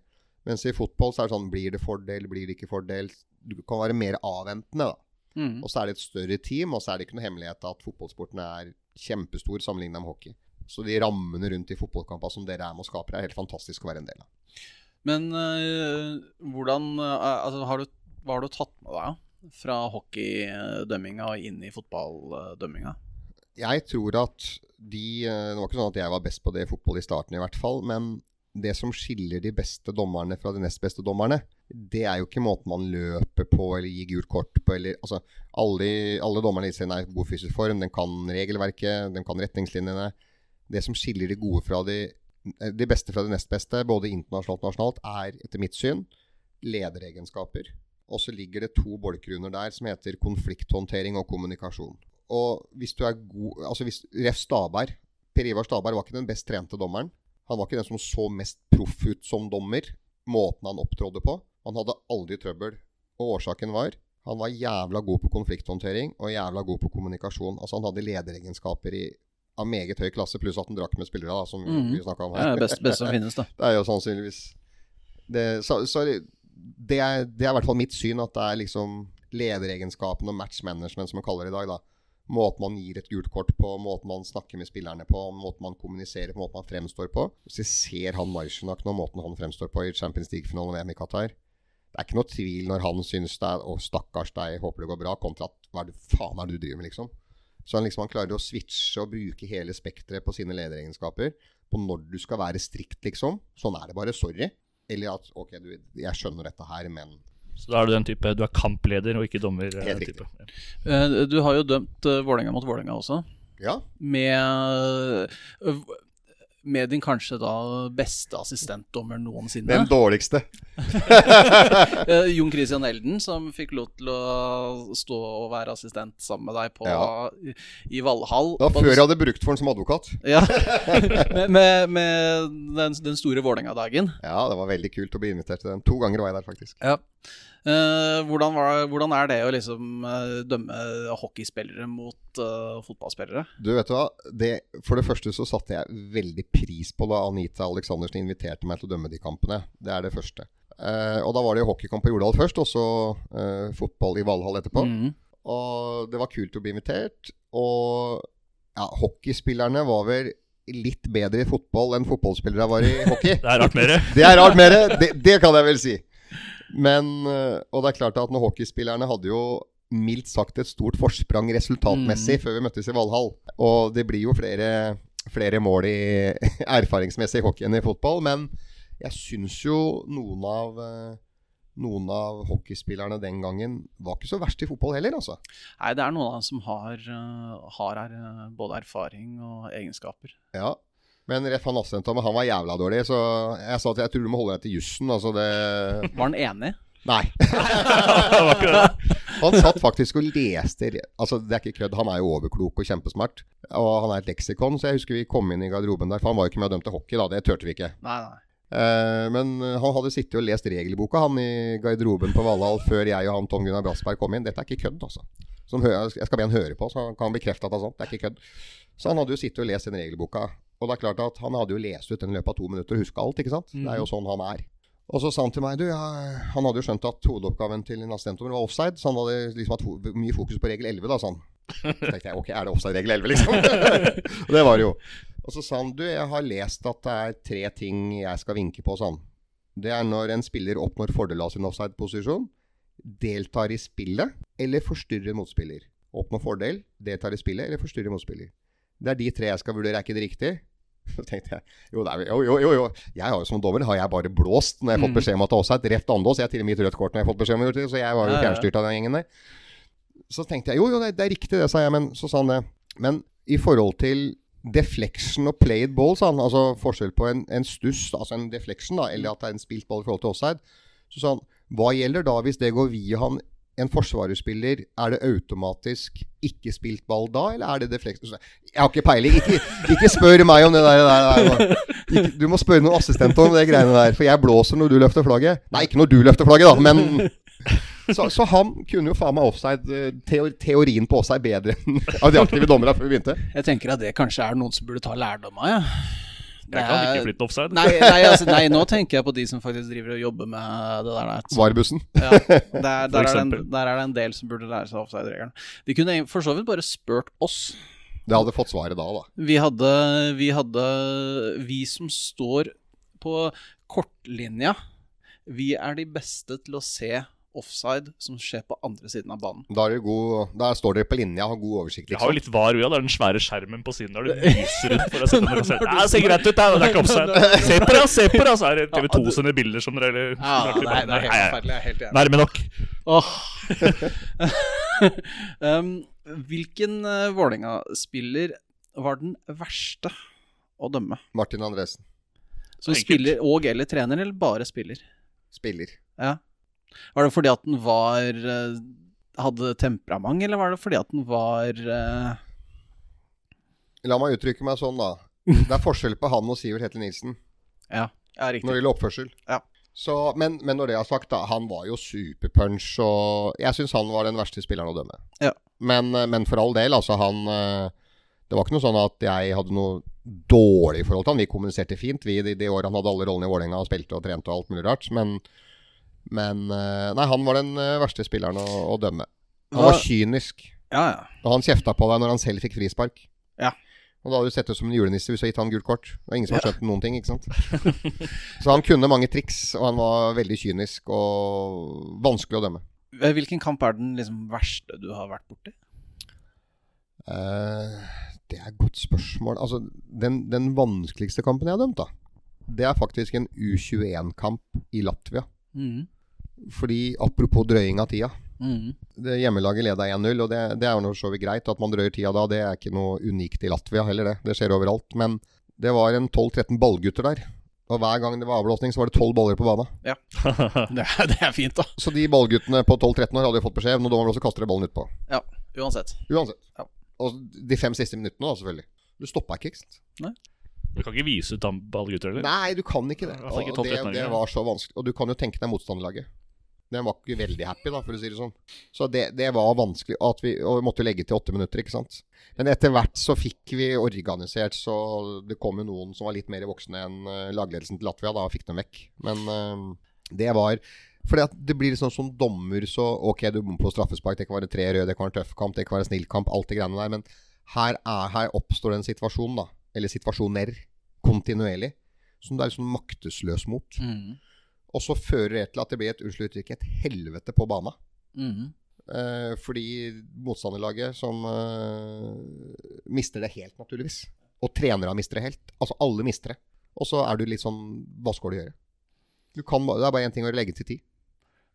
Mens i fotball så er det sånn Blir det fordel, blir det ikke fordel? Du kan være mer avventende, da. Mm. Og så er det et større team, og så er det ikke noe hemmelighet at fotballsporten er kjempestor sammenlignet med hockey. Så de rammene rundt i fotballkampene som dere er med og skaper, er helt fantastisk å være en del av. Men øh, hvordan øh, altså, har du, Hva har du tatt med deg fra hockeydømminga og inn i fotballdømminga? Jeg tror at de eh, Det var ikke sånn at jeg var best på det i fotball i starten, i hvert fall. Men det som skiller de beste dommerne fra de nest beste dommerne, det er jo ikke måten man løper på eller gir gult kort på. Eller, altså, alle, alle dommerne i serien er i god fysisk form. Den kan regelverket, den kan retningslinjene. Det som skiller de gode fra de, de beste fra de nest beste, både internasjonalt og nasjonalt, er etter mitt syn lederegenskaper. Og så ligger det to bolker under der som heter konflikthåndtering og kommunikasjon. Og hvis du er god Altså hvis Ref Staberg Per Ivar Staberg var ikke den best trente dommeren. Han var ikke den som så mest proff ut som dommer. Måten han opptrådde på. Han hadde aldri trøbbel. Og årsaken var han var jævla god på konflikthåndtering og jævla god på kommunikasjon. Altså Han hadde lederegenskaper i, av meget høy klasse, pluss at han drakk med spillere, da, som Mhm. vi snakka om her. Ja, det er best, best som finnes, da. Det er jo sannsynligvis det, så, så det, er, det er i hvert fall mitt syn, at det er liksom lederegenskapen og match management, som man kaller det i dag. da. Måten man gir et gult kort på, måten man snakker med spillerne på, måten man kommuniserer på, måten man fremstår på. Hvis jeg ser han Marsjenak nå, måten han fremstår på i Champions League-finalen i Qatar Det er ikke noe tvil når han syns det er 'Å, stakkars deg, håper det går bra', kontra at 'Hva faen er det du driver med', liksom. Så han, liksom, han klarer å switche og bruke hele spekteret på sine lederegenskaper. På når du skal være strikt, liksom. Sånn er det bare. Sorry. Eller at OK, du, jeg skjønner dette her, men Så da er du den type Du er kampleder og ikke dommer. Helt Helt type. Eh, Du har jo dømt uh, Vålerenga mot Vålerenga også. ja. Med med din kanskje da beste assistentdommer noensinne. Den dårligste. Eh, Jon Christian Elden, som fikk lov til å stå og være assistent sammen med deg på, Ja. i, i Valhall. Det var før jeg hadde brukt for den som advokat. Ja, med, med, med den, den store Vålerenga-dagen. Ja, det var veldig kult å bli invitert til den. To ganger var jeg der, faktisk. Ja. Eh, hvordan, var, hvordan er det å liksom eh, dømme hockeyspillere mot uh, fotballspillere? Du vet hva? Det, for det første så satte jeg veldig pris på da Anita Aleksandersen inviterte meg til å dømme de kampene. Det er det første. Uh, og da var det jo hockeykamp på Jordal først, og så uh, fotball i Valhall etterpå. Mm. Og det var kult å bli invitert. Og ja, hockeyspillerne var vel litt bedre i fotball enn fotballspillere var i hockey. Det er rart mer. Det er rart det, det kan jeg vel si. Men, øh, Og det er klart at når hockeyspillerne hadde jo mildt sagt et stort forsprang resultatmessig før vi møttes i Valhall. Og det blir jo flere, flere mål i erfaringsmessig hockey enn i fotball. Men jeg syns jo noen av øh, noen av hockeyspillerne den gangen var ikke så verst i fotball heller, altså. Nei, det er noen av dem som har, eh, har både erfaring og egenskaper. Ja. Men Ref han Assentome, han var jævla dårlig, så jeg sa at jeg tror du må holde deg til jussen. Altså det Var han enig? Nei. Han satt faktisk og leste Altså, det er ikke kødd. Han er jo overklok og kjempesmart. Og han er et leksikon, så jeg husker vi kom inn i garderoben der. For han var jo ikke med og dømte hockey, da. Det turte vi ikke. Nei, nei. Eh, men han hadde sittet og lest regelboka, han i garderoben på Valhall, før jeg og han Tom Gunnar Brassberg kom inn. Dette er ikke kødd, altså. Som hø- jeg skal be han høre på, så han kan bekrefte at det er sant. Det er ikke kødd. Så han hadde jo sittet og lest den regelboka. Og det er klart at han hadde jo lest ut den i løpet av to minutter og huska alt, ikke sant. Det er jo sånn han er. Og så sa han til meg du, ja, Han hadde jo skjønt at hovedoppgaven til en assistentdommer var offside, så han hadde liksom hatt mye fokus på regel 11, da, sa han. Så tenkte jeg ok, er det offside regel 11, liksom? og det var det jo. Og så sa han du, jeg har lest at det er tre ting jeg skal vinke på, sa han. Det er når en spiller oppnår fordel av sin offside-posisjon, deltar i spillet eller forstyrrer motspiller. Oppnår fordel, deltar i spillet eller forstyrrer motspiller. Det er de tre jeg skal vurdere, er ikke det riktig? Så tenkte jeg jo, er, jo, jo, jo. Jeg har jo som dommer har jeg bare blåst når jeg har fått beskjed om at det også er et rett andås. Jeg har til og med gitt rødt kort når jeg har fått beskjed om det, så jeg var jo fjernstyrt av den gjengen der. Så tenkte jeg jo, jo, det, det er riktig det, sa jeg, men så sa han det. Men i forhold til deflection og played ball, sa han, altså forskjell på en, en stuss, altså en deflection, da, eller at det er en spilt ball i forhold til offside, så sa han hva gjelder da hvis det går via han en forsvarerspiller, er det automatisk ikke spilt ball da, eller er det defleks? Jeg har ikke peiling. Ikke, ikke spør meg om det der. der, der. Du må spørre noen assistenter om det greiene der, for jeg blåser når du løfter flagget. Nei, ikke når du løfter flagget, da, men så, så han kunne jo faen meg offside, teori, teorien på offside bedre enn av de aktive dommerne før vi begynte. Jeg tenker at det kanskje er noen som burde ta lærdom av, ja. Jeg kan ikke flytte offside. Nei, nei, altså, nei, nå tenker jeg på de som faktisk driver og jobber med det der. der. Var-bussen. Ja, der, der, er en, der er det en del som burde lære seg offside-regelen. De kunne for så vidt bare spurt oss. Det hadde fått svaret da, da. Vi hadde, vi hadde Vi som står på kortlinja, vi er de beste til å se offside som skjer på andre siden av banen. Da, er det god, der står dere på linja og har god oversikt. Jeg har jo Liksom. litt var, ja. Det er den svære skjermen på siden der du lyser ut for å sette den og. Ja, det ser greit ut, det. Det er ikke offside. Se på det, se på det! Så er det TV2 sine bilder som dere eller, Ja, nei, det er, det er helt forferdelig. Jeg er helt enig. Nærme nok. Oh. um, hvilken uh, Vålerenga-spiller var den verste å dømme? Martin Andresen. Som Enkelt. spiller og eller trener, eller bare spiller? Spiller. Ja. Var det fordi at den var uh, hadde temperament, eller var det fordi at den var uh, La meg uttrykke meg sånn, da. Det er forskjell på han og Sivert Hetle Nilsen Ja, ja når riktig. det gjelder oppførsel. Ja. Så, men, men når det er sagt, da. Han var jo superpunch, og jeg syns han var den verste spilleren å dømme. Ja. Men, eh, men for all del, altså han eh, Det var ikke noe sånn at jeg hadde noe dårlig forhold til han. Vi kommuniserte fint vi de, de årene han hadde alle rollene i Vålerenga og spilte og trente og alt mulig rart. Men, men eh, Nei, han var den eh, verste spilleren å, å dømme. Han var kynisk. Ja, ja. Og han kjefta på deg når han selv fikk frispark. Ja. Og da hadde du sett ut som en julenisse hvis du hadde gitt han gult kort. Det var ingen som har skjønt noen ting, ikke sant. Så han kunne mange triks, og han var veldig kynisk og vanskelig å dømme. Hvilken kamp er den liksom verste du har vært borti? Uh, det er et godt spørsmål. Altså, den, den vanskeligste kampen jeg har dømt, da, det er faktisk en U21-kamp i Latvia. Mm. Fordi apropos drøying av tida. Mm. Det Hjemmelaget leda 1-0, og det, det er jo så vidt greit. At man drøyer tida da, det er ikke noe unikt i Latvia heller, det. Det skjer overalt. Men Det var en 12-13 ballgutter der. Og hver gang det var avblåsning, så var det 12 baller på banen. Det er, det er fint, da. Så de ballguttene på 12-13 år hadde jo fått beskjed når dommeren også kaster de ballen utpå. Ja, uansett. Uansett. Ja. Og de fem siste minuttene, da, selvfølgelig. Du stoppa ikke, ikke sant? Nei. Du kan ikke vise ut ballgutter, eller? Nei, du kan ikke det. Ikke Og det, det var så vanskelig. Og du kan jo tenke deg motstanderlaget. Den var ikke veldig happy, da, for å si det sånn. Så det, det var vanskelig. Vi, og vi måtte legge til åtte minutter, ikke sant. Men etter hvert så fikk vi organisert, så det kom jo noen som var litt mer voksne enn uh, lagledelsen til Latvia, da, og fikk dem vekk. Men eh, det var fordi at det blir sånn som dommer, så ok, du bommer på straffespark, det kan være tre røde, det kan være tøff kamp, det kan være snill kamp, alt det greiene der. Men her, er, her oppstår det en situasjon, da. Eller situasjoner. Kontinuerlig. Som du er liksom maktesløs mot. Mm. Og så fører det til at det blir et unnskyld uttrykk, et helvete på bana. Mm. Eh, fordi motstanderlaget som eh, mister det helt, naturligvis. Og trenerne mister det helt. Altså alle mister det. Og så er du litt sånn Hva skal du gjøre? Du kan, det er bare én ting å legge til tid.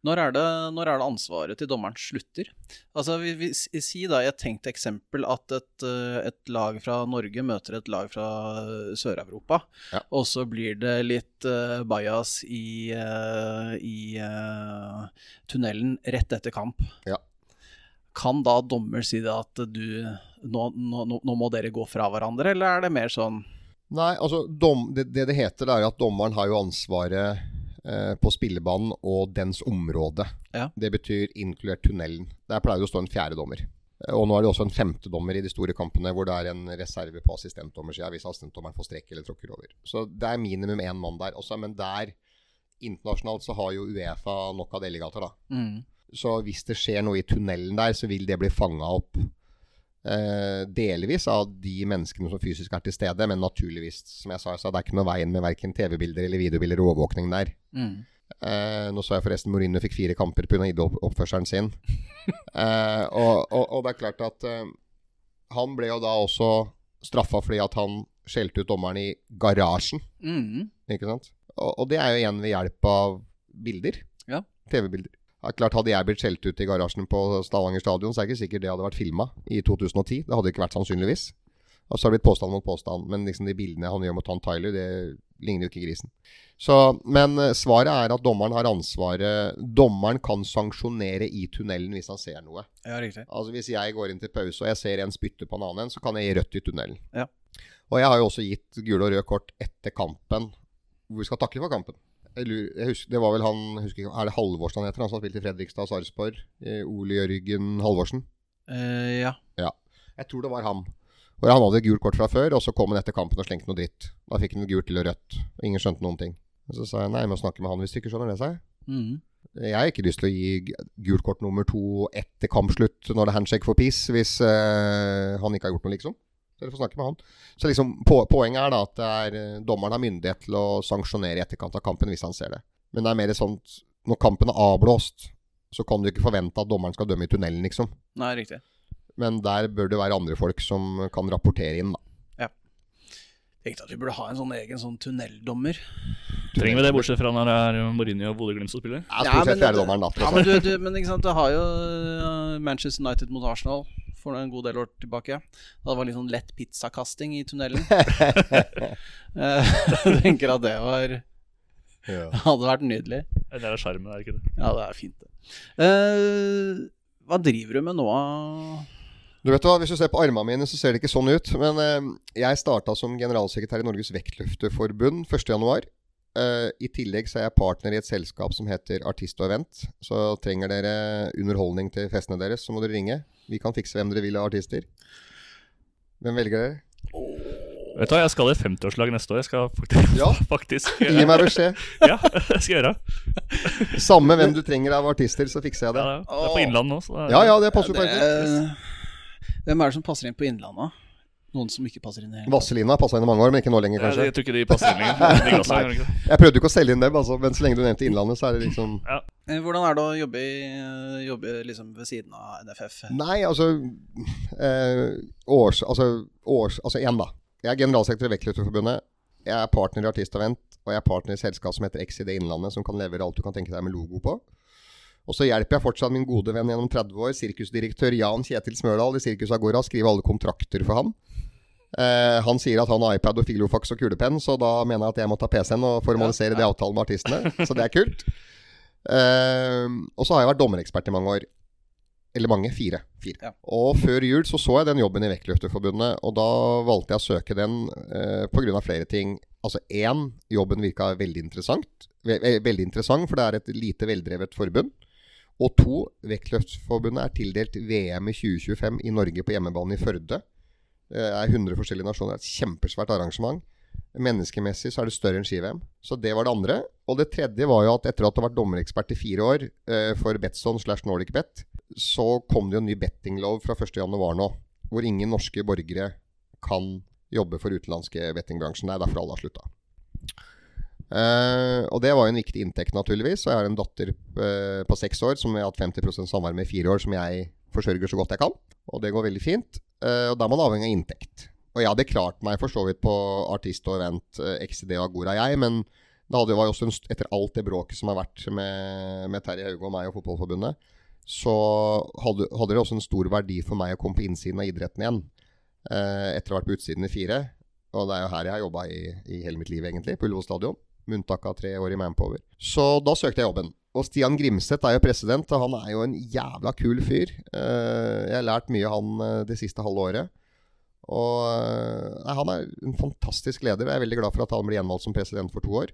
Når er, det, når er det ansvaret til dommeren slutter? Altså, vi, vi, Si da i et tenkt eksempel at et, eh, et lag fra Norge møter et lag fra eh, Sør-Europa, Ja. og så blir det litt uh, bajas i, uh, i uh, tunnelen rett etter kamp. Ja. Kan da dommer si det at du nå, nå- nå må dere gå fra hverandre, eller er det mer sånn Nei, altså dom, det, det det heter, er at dommeren har jo ansvaret eh, på spillebanen og dens område. Ja. Det betyr inkludert tunnelen. Der pleier det å stå en fjerde dommer. Eh, Og nå er det også en femte dommer i de store kampene, hvor det er en reserve på assistentdommersida hvis assistentdommeren får strekk eller tråkker over. Så det er minimum én mann der også, men der internasjonalt så har jo Uefa nok av delegater, da. mm. Så hvis det skjer noe i tunnelen der, så vil det bli fanga opp eh, delvis av de menneskene som fysisk er til stede, men naturligvis, som jeg sa, så det er ikke noe veien med verken TV-bilder eller videobilder og overvåkning der. Mm. Eh, nå så jeg forresten Mourinho fikk fire kamper pga. oppførselen sin. eh, og, og, og det er klart at eh, han ble jo da også straffa fordi at han skjelte ut dommeren i garasjen. Mm. Ikke sant? Og, og det er jo igjen ved hjelp av bilder. Ja. TV-bilder. Ja, klart Hadde jeg blitt skjelt ut i garasjen på Stavanger stadion, så er det ikke sikkert det hadde vært filma i 2010. Det hadde ikke vært sannsynligvis. Og så har det blitt påstand mot påstand. Men liksom de bildene han gjør mot han Tyler, det ligner jo ikke grisen. Så, men eh, svaret er at dommeren har ansvaret Dommeren kan sanksjonere i tunnelen hvis han ser noe. Ja, riktig. Altså Hvis jeg går inn til pause og jeg ser en spytte på en annen en, så kan jeg gi rødt i tunnelen. Ja. Og jeg har jo også gitt gule og røde kort etter kampen, hvor vi skal takle for kampen. Jeg husker, det var vel han husker Er det Halvorsen han heter? Han som har spilt i Fredrikstad og Sarpsborg? Eh, Ole Jørgen Halvorsen? Eh, ja. Jeg tror det var han. For Han hadde gult kort fra før, og så kom han etter kampen og slengte noe dritt. Da fikk han gult eller rødt. Og ingen skjønte noen ting. Og Så sa jeg nei, jeg må snakke med han hvis du ikke skjønner det, sa jeg. Mm. Jeg har ikke lyst til å gi gult kort nummer to etter kampslutt når det er handshake for peace, hvis eh, han ikke har gjort noe, liksom. Dere får snakke med han. Så liksom, på, Poenget er da at det er, eh, dommeren har myndighet til å sanksjonere i etterkant av kampen hvis han ser det. Men det er mer sånn at når kampen er avblåst, så kan du ikke forvente at dommeren skal dømme i tunnelen, liksom. Nei, riktig. Men der bør det være andre folk som kan rapportere inn, da. Tenkte at vi burde ha en sånn egen sånn tunneldommer. Trenger vi det, bortsett fra når det er Mourinho og Bodø-Glimt som spiller? Ja, Ja, men det- Ja, men du, du, men ikke sant, du har jo uh, Manchester United mot Arsenal for en god del år tilbake. Da det var litt sånn lett pizzakasting i tunnelen. Eh, Jeg tenker at det var Ja. hadde vært nydelig. Det er skjermen, er det ikke det? Ja, det er fint, det. Uh, hva driver du med nå? Du vet hva, Hvis du ser på armene mine, så ser det ikke sånn ut. Men uh, jeg starta som generalsekretær i Norges Vektløfterforbund 1.1. Uh, I tillegg så er jeg partner i et selskap som heter Artist og Event. Så trenger dere underholdning til festene deres, så må dere ringe. Vi kan fikse hvem dere vil av artister. Hvem velger dere? Vet du hva, Jeg skal i 50-årslag neste år. Jeg skal faktisk, Ja. faktisk Gi meg beskjed. Ja, det skal jeg gjøre. Samme hvem du trenger av artister, så fikser jeg det. Ja, det er på Innlandet nå. Så det er, Ja, ja, det passer Det- perfekt. hvem er det som passer inn på Innlandet? Noen som ikke passer inn tatt? Vazelina passa inn i mange år, men ikke nå lenger, Ja, kanskje. jeg tror ikke de passer inn lenger. Jeg prøvde ikke å selge inn dem, altså, men så lenge du nevnte Innlandet, så er det liksom Eh, Hvordan er det å jobbe, jobbe liksom ved siden av NFF? Nei, altså eh, års, altså, års, altså igjen, da. Jeg er generalsekretær i Vektløfterforbundet. Jeg er partner i Artistavent, og jeg er partner i et selskap som heter XID Innlandet, som kan levere alt du kan tenke deg med logo på. Og så hjelper jeg fortsatt min gode venn gjennom 30 år, sirkusdirektør Jan Kjetil Smørdal i Sirkus Agora, skrive alle kontrakter for han. Eh, han sier at han har iPad og filofax og kulepenn, så da mener jeg at jeg må ta PC-en og formalisere det avtalen med artistene. Så det er kult. Eh, og så har jeg vært dommerekspert i mange år. Eller mange. Fire. fire. Ja. Og før jul så så jeg den jobben i Vektløfterforbundet, og da valgte jeg å søke den eh, pga. flere ting. Altså én, jobben virka veldig interessant. Ve ve- veldig interessant, for det er et lite veldrevet forbund. Og to, Vektløftforbundet er tildelt VM i 2025 i Norge på hjemmebane i Førde. Det er 100 forskjellige nasjoner. Et kjempesvært arrangement. Menneskemessig så er det større enn ski-VM. Så det var det andre. Og det tredje var jo at etter at du har vært dommerekspert i fire år eh, for Betson slash Nordic Bet, så kom det jo en ny bettinglov fra 1.1 nå, hvor ingen norske borgere kan jobbe for utenlandske bettingbransjen. Det er derfor alle har slutta. Eh, og det var jo en viktig inntekt, naturligvis. Og jeg har en datter eh, på seks år som jeg har hatt 50% samvær med i fire år, som jeg forsørger så godt jeg kan. Og det går veldig fint. Eh, og da er man avhengig av inntekt. Og jeg hadde klart meg for så vidt på artist og event, XD XID og Agora, jeg, men det hadde, var jo også etter alt det bråket som har vært med, med Terje Hauge og meg og Fotballforbundet, så hadde, hadde det også en stor verdi for meg å komme på innsiden av idretten igjen. Eh, etter å ha vært på utsiden i fire. Og det er jo her jeg har jobba i, i hele mitt liv, egentlig. På Ullevål stadion. Med unntak av tre år i Manpower. Så da søkte jeg jobben. Og Stian Grimseth er jo president, og han er jo en jævla kul fyr. Eh, jeg har lært mye av han eh, det siste halve året. Og eh, nei, han er en fantastisk leder, og jeg er veldig glad for at han blir gjenvalgt som president for to år.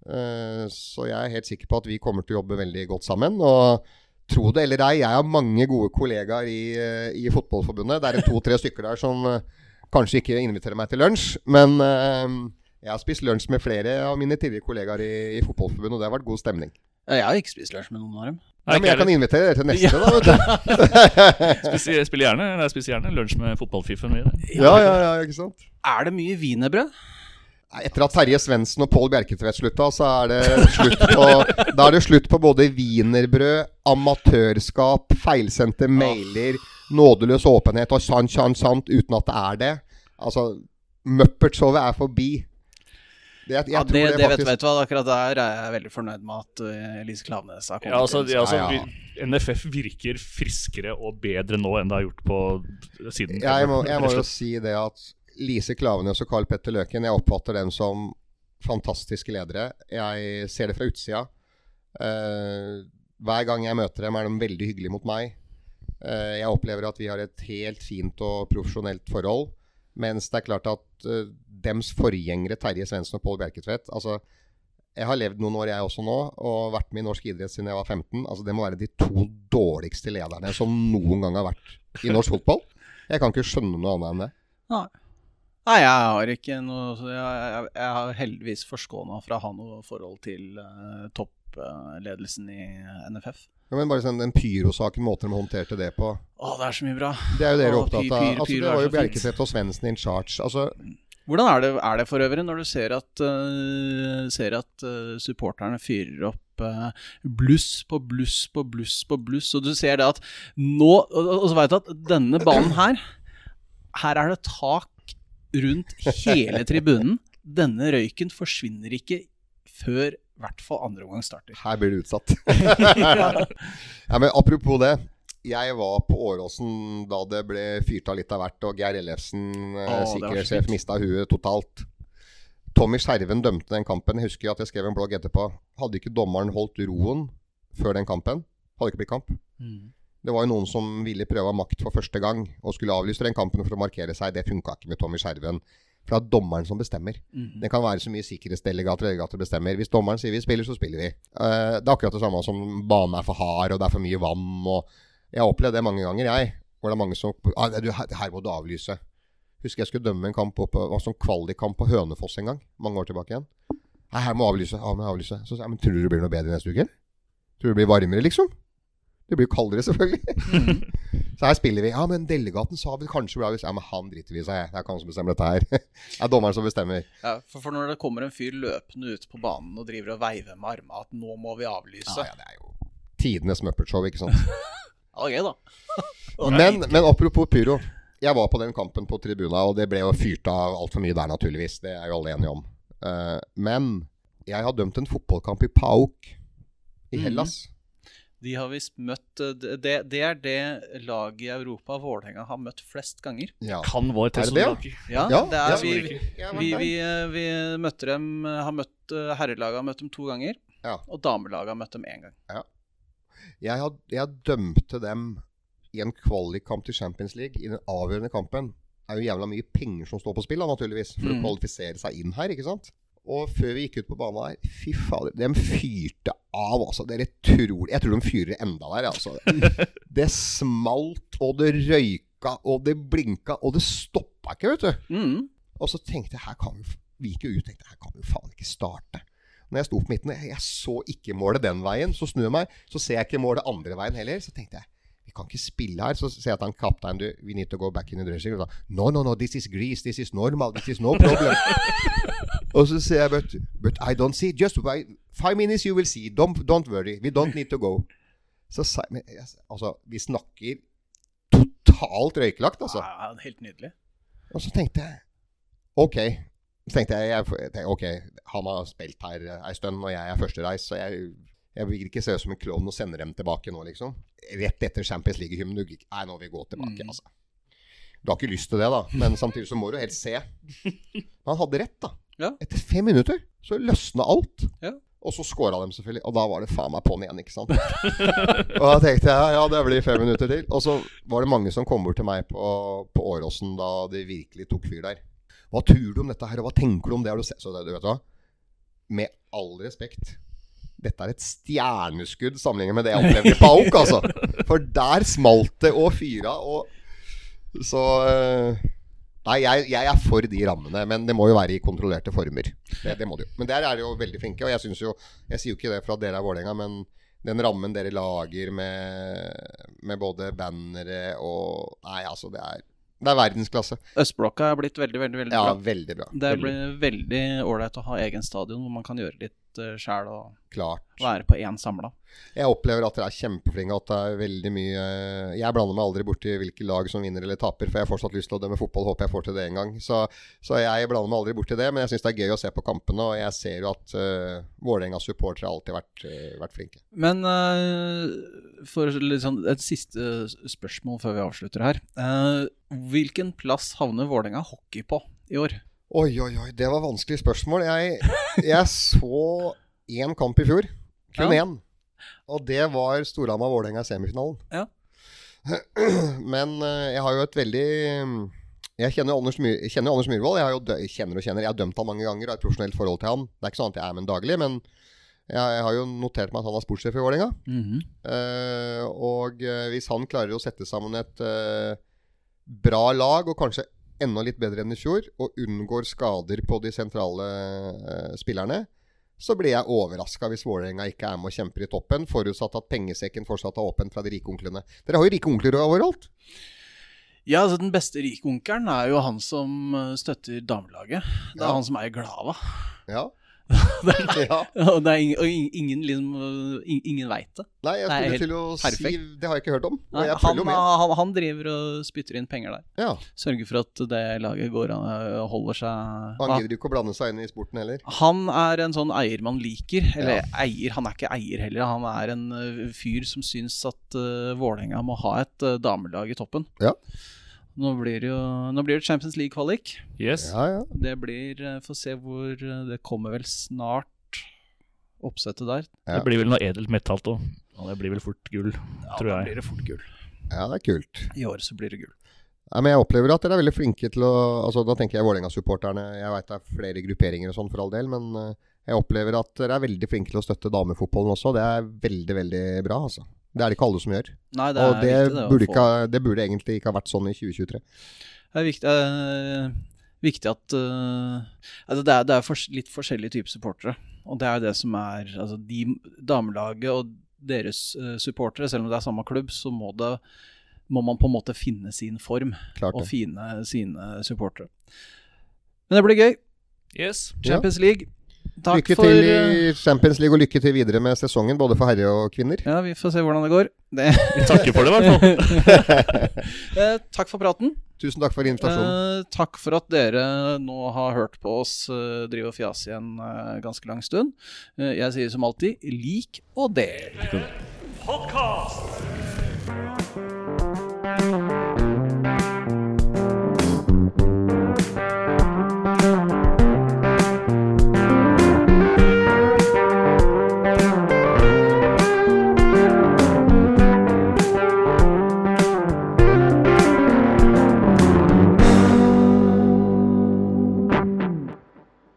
Uh, så jeg er helt sikker på at vi kommer til å jobbe veldig godt sammen. Og tro det eller ei, jeg har mange gode kollegaer i, eh, i Fotballforbundet. Det er to-tre stykker der som kanskje ikke inviterer meg til lunsj, men uh, jeg har spist lunsj med flere av mine tidligere kollegaer i, i Fotballforbundet, og det har vært god stemning. Jeg har ikke spist lunsj med noen av dem. Ja, men jeg kan invitere dere til neste, da. vet du. Spiser, spiller gjerne, nei, jeg spiser gjerne lunsj med fotballfiffen min. Ja, ja, ja, ikke sant? Er det mye wienerbrød? Etter at Terje Svendsen og Pål Bjerketvedt slutta, så er det slutt på Da er det slutt på både wienerbrød, amatørskap, feilsendte mailer, nådeløs åpenhet og sant, sant, sant uten at det er det. Altså, Muppet-showet er forbi. Det, jeg, jeg Ja, tror det, det, det vet, faktisk vet du hva, akkurat der er jeg veldig fornøyd med at uh, Elise Klaveness har kommet Ja, altså, ja, altså, Ja, ja. vi- NFF virker friskere og bedre nå enn det har gjort på siden jeg må, jeg må jo si det at Lise Klaveness og Carl Petter Løken, jeg oppfatter dem som fantastiske ledere. Jeg ser det fra utsida. Uh, hver gang jeg møter dem, er de veldig hyggelige mot meg. Uh, jeg opplever at vi har et helt fint og profesjonelt forhold. Mens det er klart at eh, dems forgjengere, Terje Svendsen og Pål Bjerketvedt altså, Jeg har levd noen år, jeg også nå, og vært med i norsk idrett siden jeg var 15. Altså, det må være de to dårligste lederne som noen gang har vært i norsk fotball. Jeg kan ikke skjønne noe annet enn det. Nei. Nei, jeg har ikke noe jeg, jeg, jeg har heldigvis forskåna fra å ha noe forhold til uh, toppledelsen i NFF. Ja, men bare sånn, Den pyrosaken, måten de håndterte det på Å, det er så mye bra. Det er jo dere Åh, opptatt av. Altså, det var jo. Bjerkeseth og Svendsen in charge. Altså, Hvordan er det, er det for øvrig når du ser at, uh, ser at uh, supporterne fyrer opp uh, bluss på bluss på bluss på bluss, og du ser det at nå Og, og så veit du at denne banen her Her er det tak rundt hele tribunen. Denne røyken forsvinner ikke før i hvert fall andre omgang starter. her blir det utsatt. ja, men Apropos det. Jeg var på Åråsen da det ble fyrt av litt av hvert, og Geir Ellefsen, oh, sikkerhetssjef, mista huet totalt. Tommy Skjerven dømte den kampen. Jeg husker at jeg skrev en blogg etterpå. Hadde ikke dommeren holdt roen før den kampen, hadde ikke blitt kamp. Det var jo noen som ville prøve makt for første gang og skulle avlyse den kampen for å markere seg. Det funka ikke med Tommy Skjerven. For det er dommeren som bestemmer. Mm. Det kan være så mye sikkerhetsdelegater og delegater bestemmer. Hvis dommeren sier vi spiller, så spiller vi. Eh, det er akkurat det samme som banen er for hard, og det er for mye vann. Og jeg har opplevd det mange ganger, jeg. Hvor det er mange som ah, du, her, her må du avlyse. Husker jeg skulle dømme en kamp oppe, altså sånn kvalikkamp på Hønefoss en gang. Mange år tilbake igjen. Nei, her må avlyse. Ja, må avlyse. Så sa jeg, men tror du det blir noe bedre neste uke? Tror du det blir varmere, liksom? Det blir jo kaldere, selvfølgelig. så her spiller vi. Ja, men delegaten sa vel kanskje bra hvis Ja, men han driter vi i, sa jeg. Det er ikke han som bestemmer dette her. det er dommeren som bestemmer. Ja, for, for når det kommer en fyr løpende ut på banen og driver og veiver med armene at nå må vi avlyse Ja, ja, det er jo tidenes Muppet-show, ikke sant. Ja, gøy, da. Men, men apropos pyro. Jeg var på den kampen på tribuna, og det ble jo fyrt av altfor mye der, naturligvis. Det er jo alle enige om. Uh, men jeg har dømt en fotballkamp i PAOK i Hellas. Hellas. De har visst møtt eh, det, det er det laget i Europa Vålerenga har møtt flest ganger. Ja. Kan vår Er det det, ja? Ja, Ja, det er vi, vi, vi, eh, vi møtte dem Har møtt Herrelaget har møtt dem to ganger. Ja. Og damelaget har møtt dem én gang. Jeg, had, jeg dømte dem i en kvalikkamp til Champions League, i den avgjørende kampen. Det er jo jævla mye penger som står på spill, da, naturligvis, for Mm. å kvalifisere seg inn her, ikke sant? Og før vi gikk ut på banen her, fy fader, de fyrte av, altså. Dere tror Jeg tror de fyrer enda der, altså. Det smalt, og det røyka, og det blinka, og det stoppa ikke, vet du. Mm. Og så tenkte jeg her kan vi, vi gikk jo ut tenkte her kan vi faen ikke starte. Når jeg sto på midten, jeg, så ikke målet den veien. Så snur jeg meg, så ser jeg ikke målet andre veien heller. Så tenkte jeg vi kan ikke spille her. Så sier jeg til han kapteinen du, we need to go back in the dressing room. No, no, no, this is Greece, this is normal, this is no problem. Og så sier jeg but, but I don't see, just wait, five minutes you will see, don't, don't worry, we don't need to go. Så sa jeg, altså, vi snakker totalt røykelagt, altså. Ja, helt nydelig. Og så tenkte jeg Ok. Så tenkte jeg, jeg, jeg tenkte, ok, han har spilt her ei stund, og jeg er førstereis, så jeg, jeg vil ikke se ut som en klovn og sende dem tilbake nå, liksom. Rett etter Champions League-hymnen. Nei, nå vil vi gå tilbake, Mm. altså. Du har ikke lyst til det, da, men samtidig så må du helst se. Han hadde rett, da. Ja. Etter fem minutter så løsna alt. Ja. Og så scora de selvfølgelig, og da var det faen meg på'n igjen, ikke sant. og da tenkte jeg ja, det blir fem minutter til. Og så var det mange som kom bort til meg på, på Åråsen da det virkelig tok fyr der. Hva tror du om dette her, og hva tenker du om det? Du? Så du vet hva? Med all respekt. Dette er et stjerneskudd sammenlignet med det jeg opplevde i Pauk, altså. For der smalt det og fyra og Så eh, Nei, jeg, jeg er for de rammene, men det må jo være i kontrollerte former. Det, det må det jo. Men der er de jo veldig flinke, og jeg synes jo Jeg sier jo ikke det for at dere er Vålerenga, men den rammen dere lager med, med både bannere og Nei, altså, det er, det er verdensklasse. Østblokka er blitt veldig, veldig veldig Ja, bra. veldig bra. Det blir veldig ålreit å ha egen stadion hvor man kan gjøre litt uh, sjæl og Klart. være på én samla. Jeg opplever at dere er kjempeflinke, at det er veldig mye Jeg blander meg aldri borti hvilke lag som vinner eller taper, for jeg har fortsatt lyst til å dømme fotball. Håper jeg får til det en gang. Så, så jeg blander meg aldri borti det, men jeg syns det er gøy å se på kampene, og jeg ser jo at uh, Vålerengas supportere har alltid vært, uh, vært flinke. Men uh, for sånn et siste spørsmål før vi avslutter her. Uh, hvilken plass havner Vålerenga hockey på i år? Oi, oi, oi, det var vanskelig spørsmål. Jeg, jeg så én kamp i fjor. Kun Ja. én. Og det var Storhamar-Vålerenga i semifinalen. Ja. Men eh, jeg har jo et veldig Jeg kjenner Anders, My kjenner Anders Myhrvold. Jeg har jo kjenner og kjenner Jeg har dømt han mange ganger og har et profesjonelt forhold til han. Det er ikke sånn at jeg er med ham daglig, men jeg, jeg har jo notert meg at han er sportssjef i Vålerenga. Mm -hmm. uh, og eh, hvis han klarer å sette sammen et uh, bra lag, og kanskje enda litt bedre enn i fjor, og unngår skader på de sentrale uh, spillerne, så blir jeg overraska hvis Vålerenga ikke er med og kjemper i toppen, forutsatt at pengesekken fortsatt er åpen fra de rike onklene. Dere har jo rike onkler overalt. Ja, altså Den beste rikonkelen er jo han som eh, støtter damelaget. Det er Ja. han som eier Glava. Ja. det er, ja. og det er ingen, og ingen, liksom, ingen veit det. Nei, jeg skulle til å si. Det har jeg ikke hørt om. Nei, han, han, han driver og spytter inn penger der. Ja. Sørger for at det laget går og holder seg Han gidder ikke å blande seg inn i sporten heller. Han er en sånn eier man liker. Eller Ja. eier, han er ikke eier heller. Han er en fyr som syns at uh, Vålerenga må ha et uh, damelag i toppen. Ja. Nå blir det jo nå blir det Champions League-kvalik. Yes. Ja, ja. Det blir uh, Få se hvor Det kommer vel snart oppsettet der. Ja. Det blir vel noe edelt metalt òg. Og det blir vel fort gull, tror Da jeg. blir det fort gull. ja, det er kult. I år så blir det gull. Nei, men Jeg opplever at dere er veldig flinke til å altså Da tenker jeg Vålerenga-supporterne. Jeg veit det er flere grupperinger og sånn for all del, men eh, jeg opplever at dere er veldig flinke til å støtte damefotballen også. Det er veldig, veldig bra, altså. Det er det ikke alle som gjør. Nei, det er Og det viktig det, burde, ikke, ha- det burde egentlig ikke ha vært sånn i 2023. Det er viktig, uh, viktig at uh, altså det, er, det er litt forskjellige typer supportere. Og det er det som er altså de Damelaget og deres uh, supportere, selv om det er samme klubb, så må, det, må man på en måte finne sin form og finne sine supportere. Men det blir gøy. Yes. Ja. Champions League. Takk Lykke for til eh, i Champions League, og lykke til videre med sesongen, både for herre og kvinner. Ja, vi får se hvordan det går. Det. Vi takker for det, i hvert fall. Eh, takk for praten. Tusen takk for invitasjonen. Eh, takk for at dere nå har hørt på oss eh, drive og fjase i en eh, ganske lang stund. Eh, jeg sier som alltid lik og del. podkast!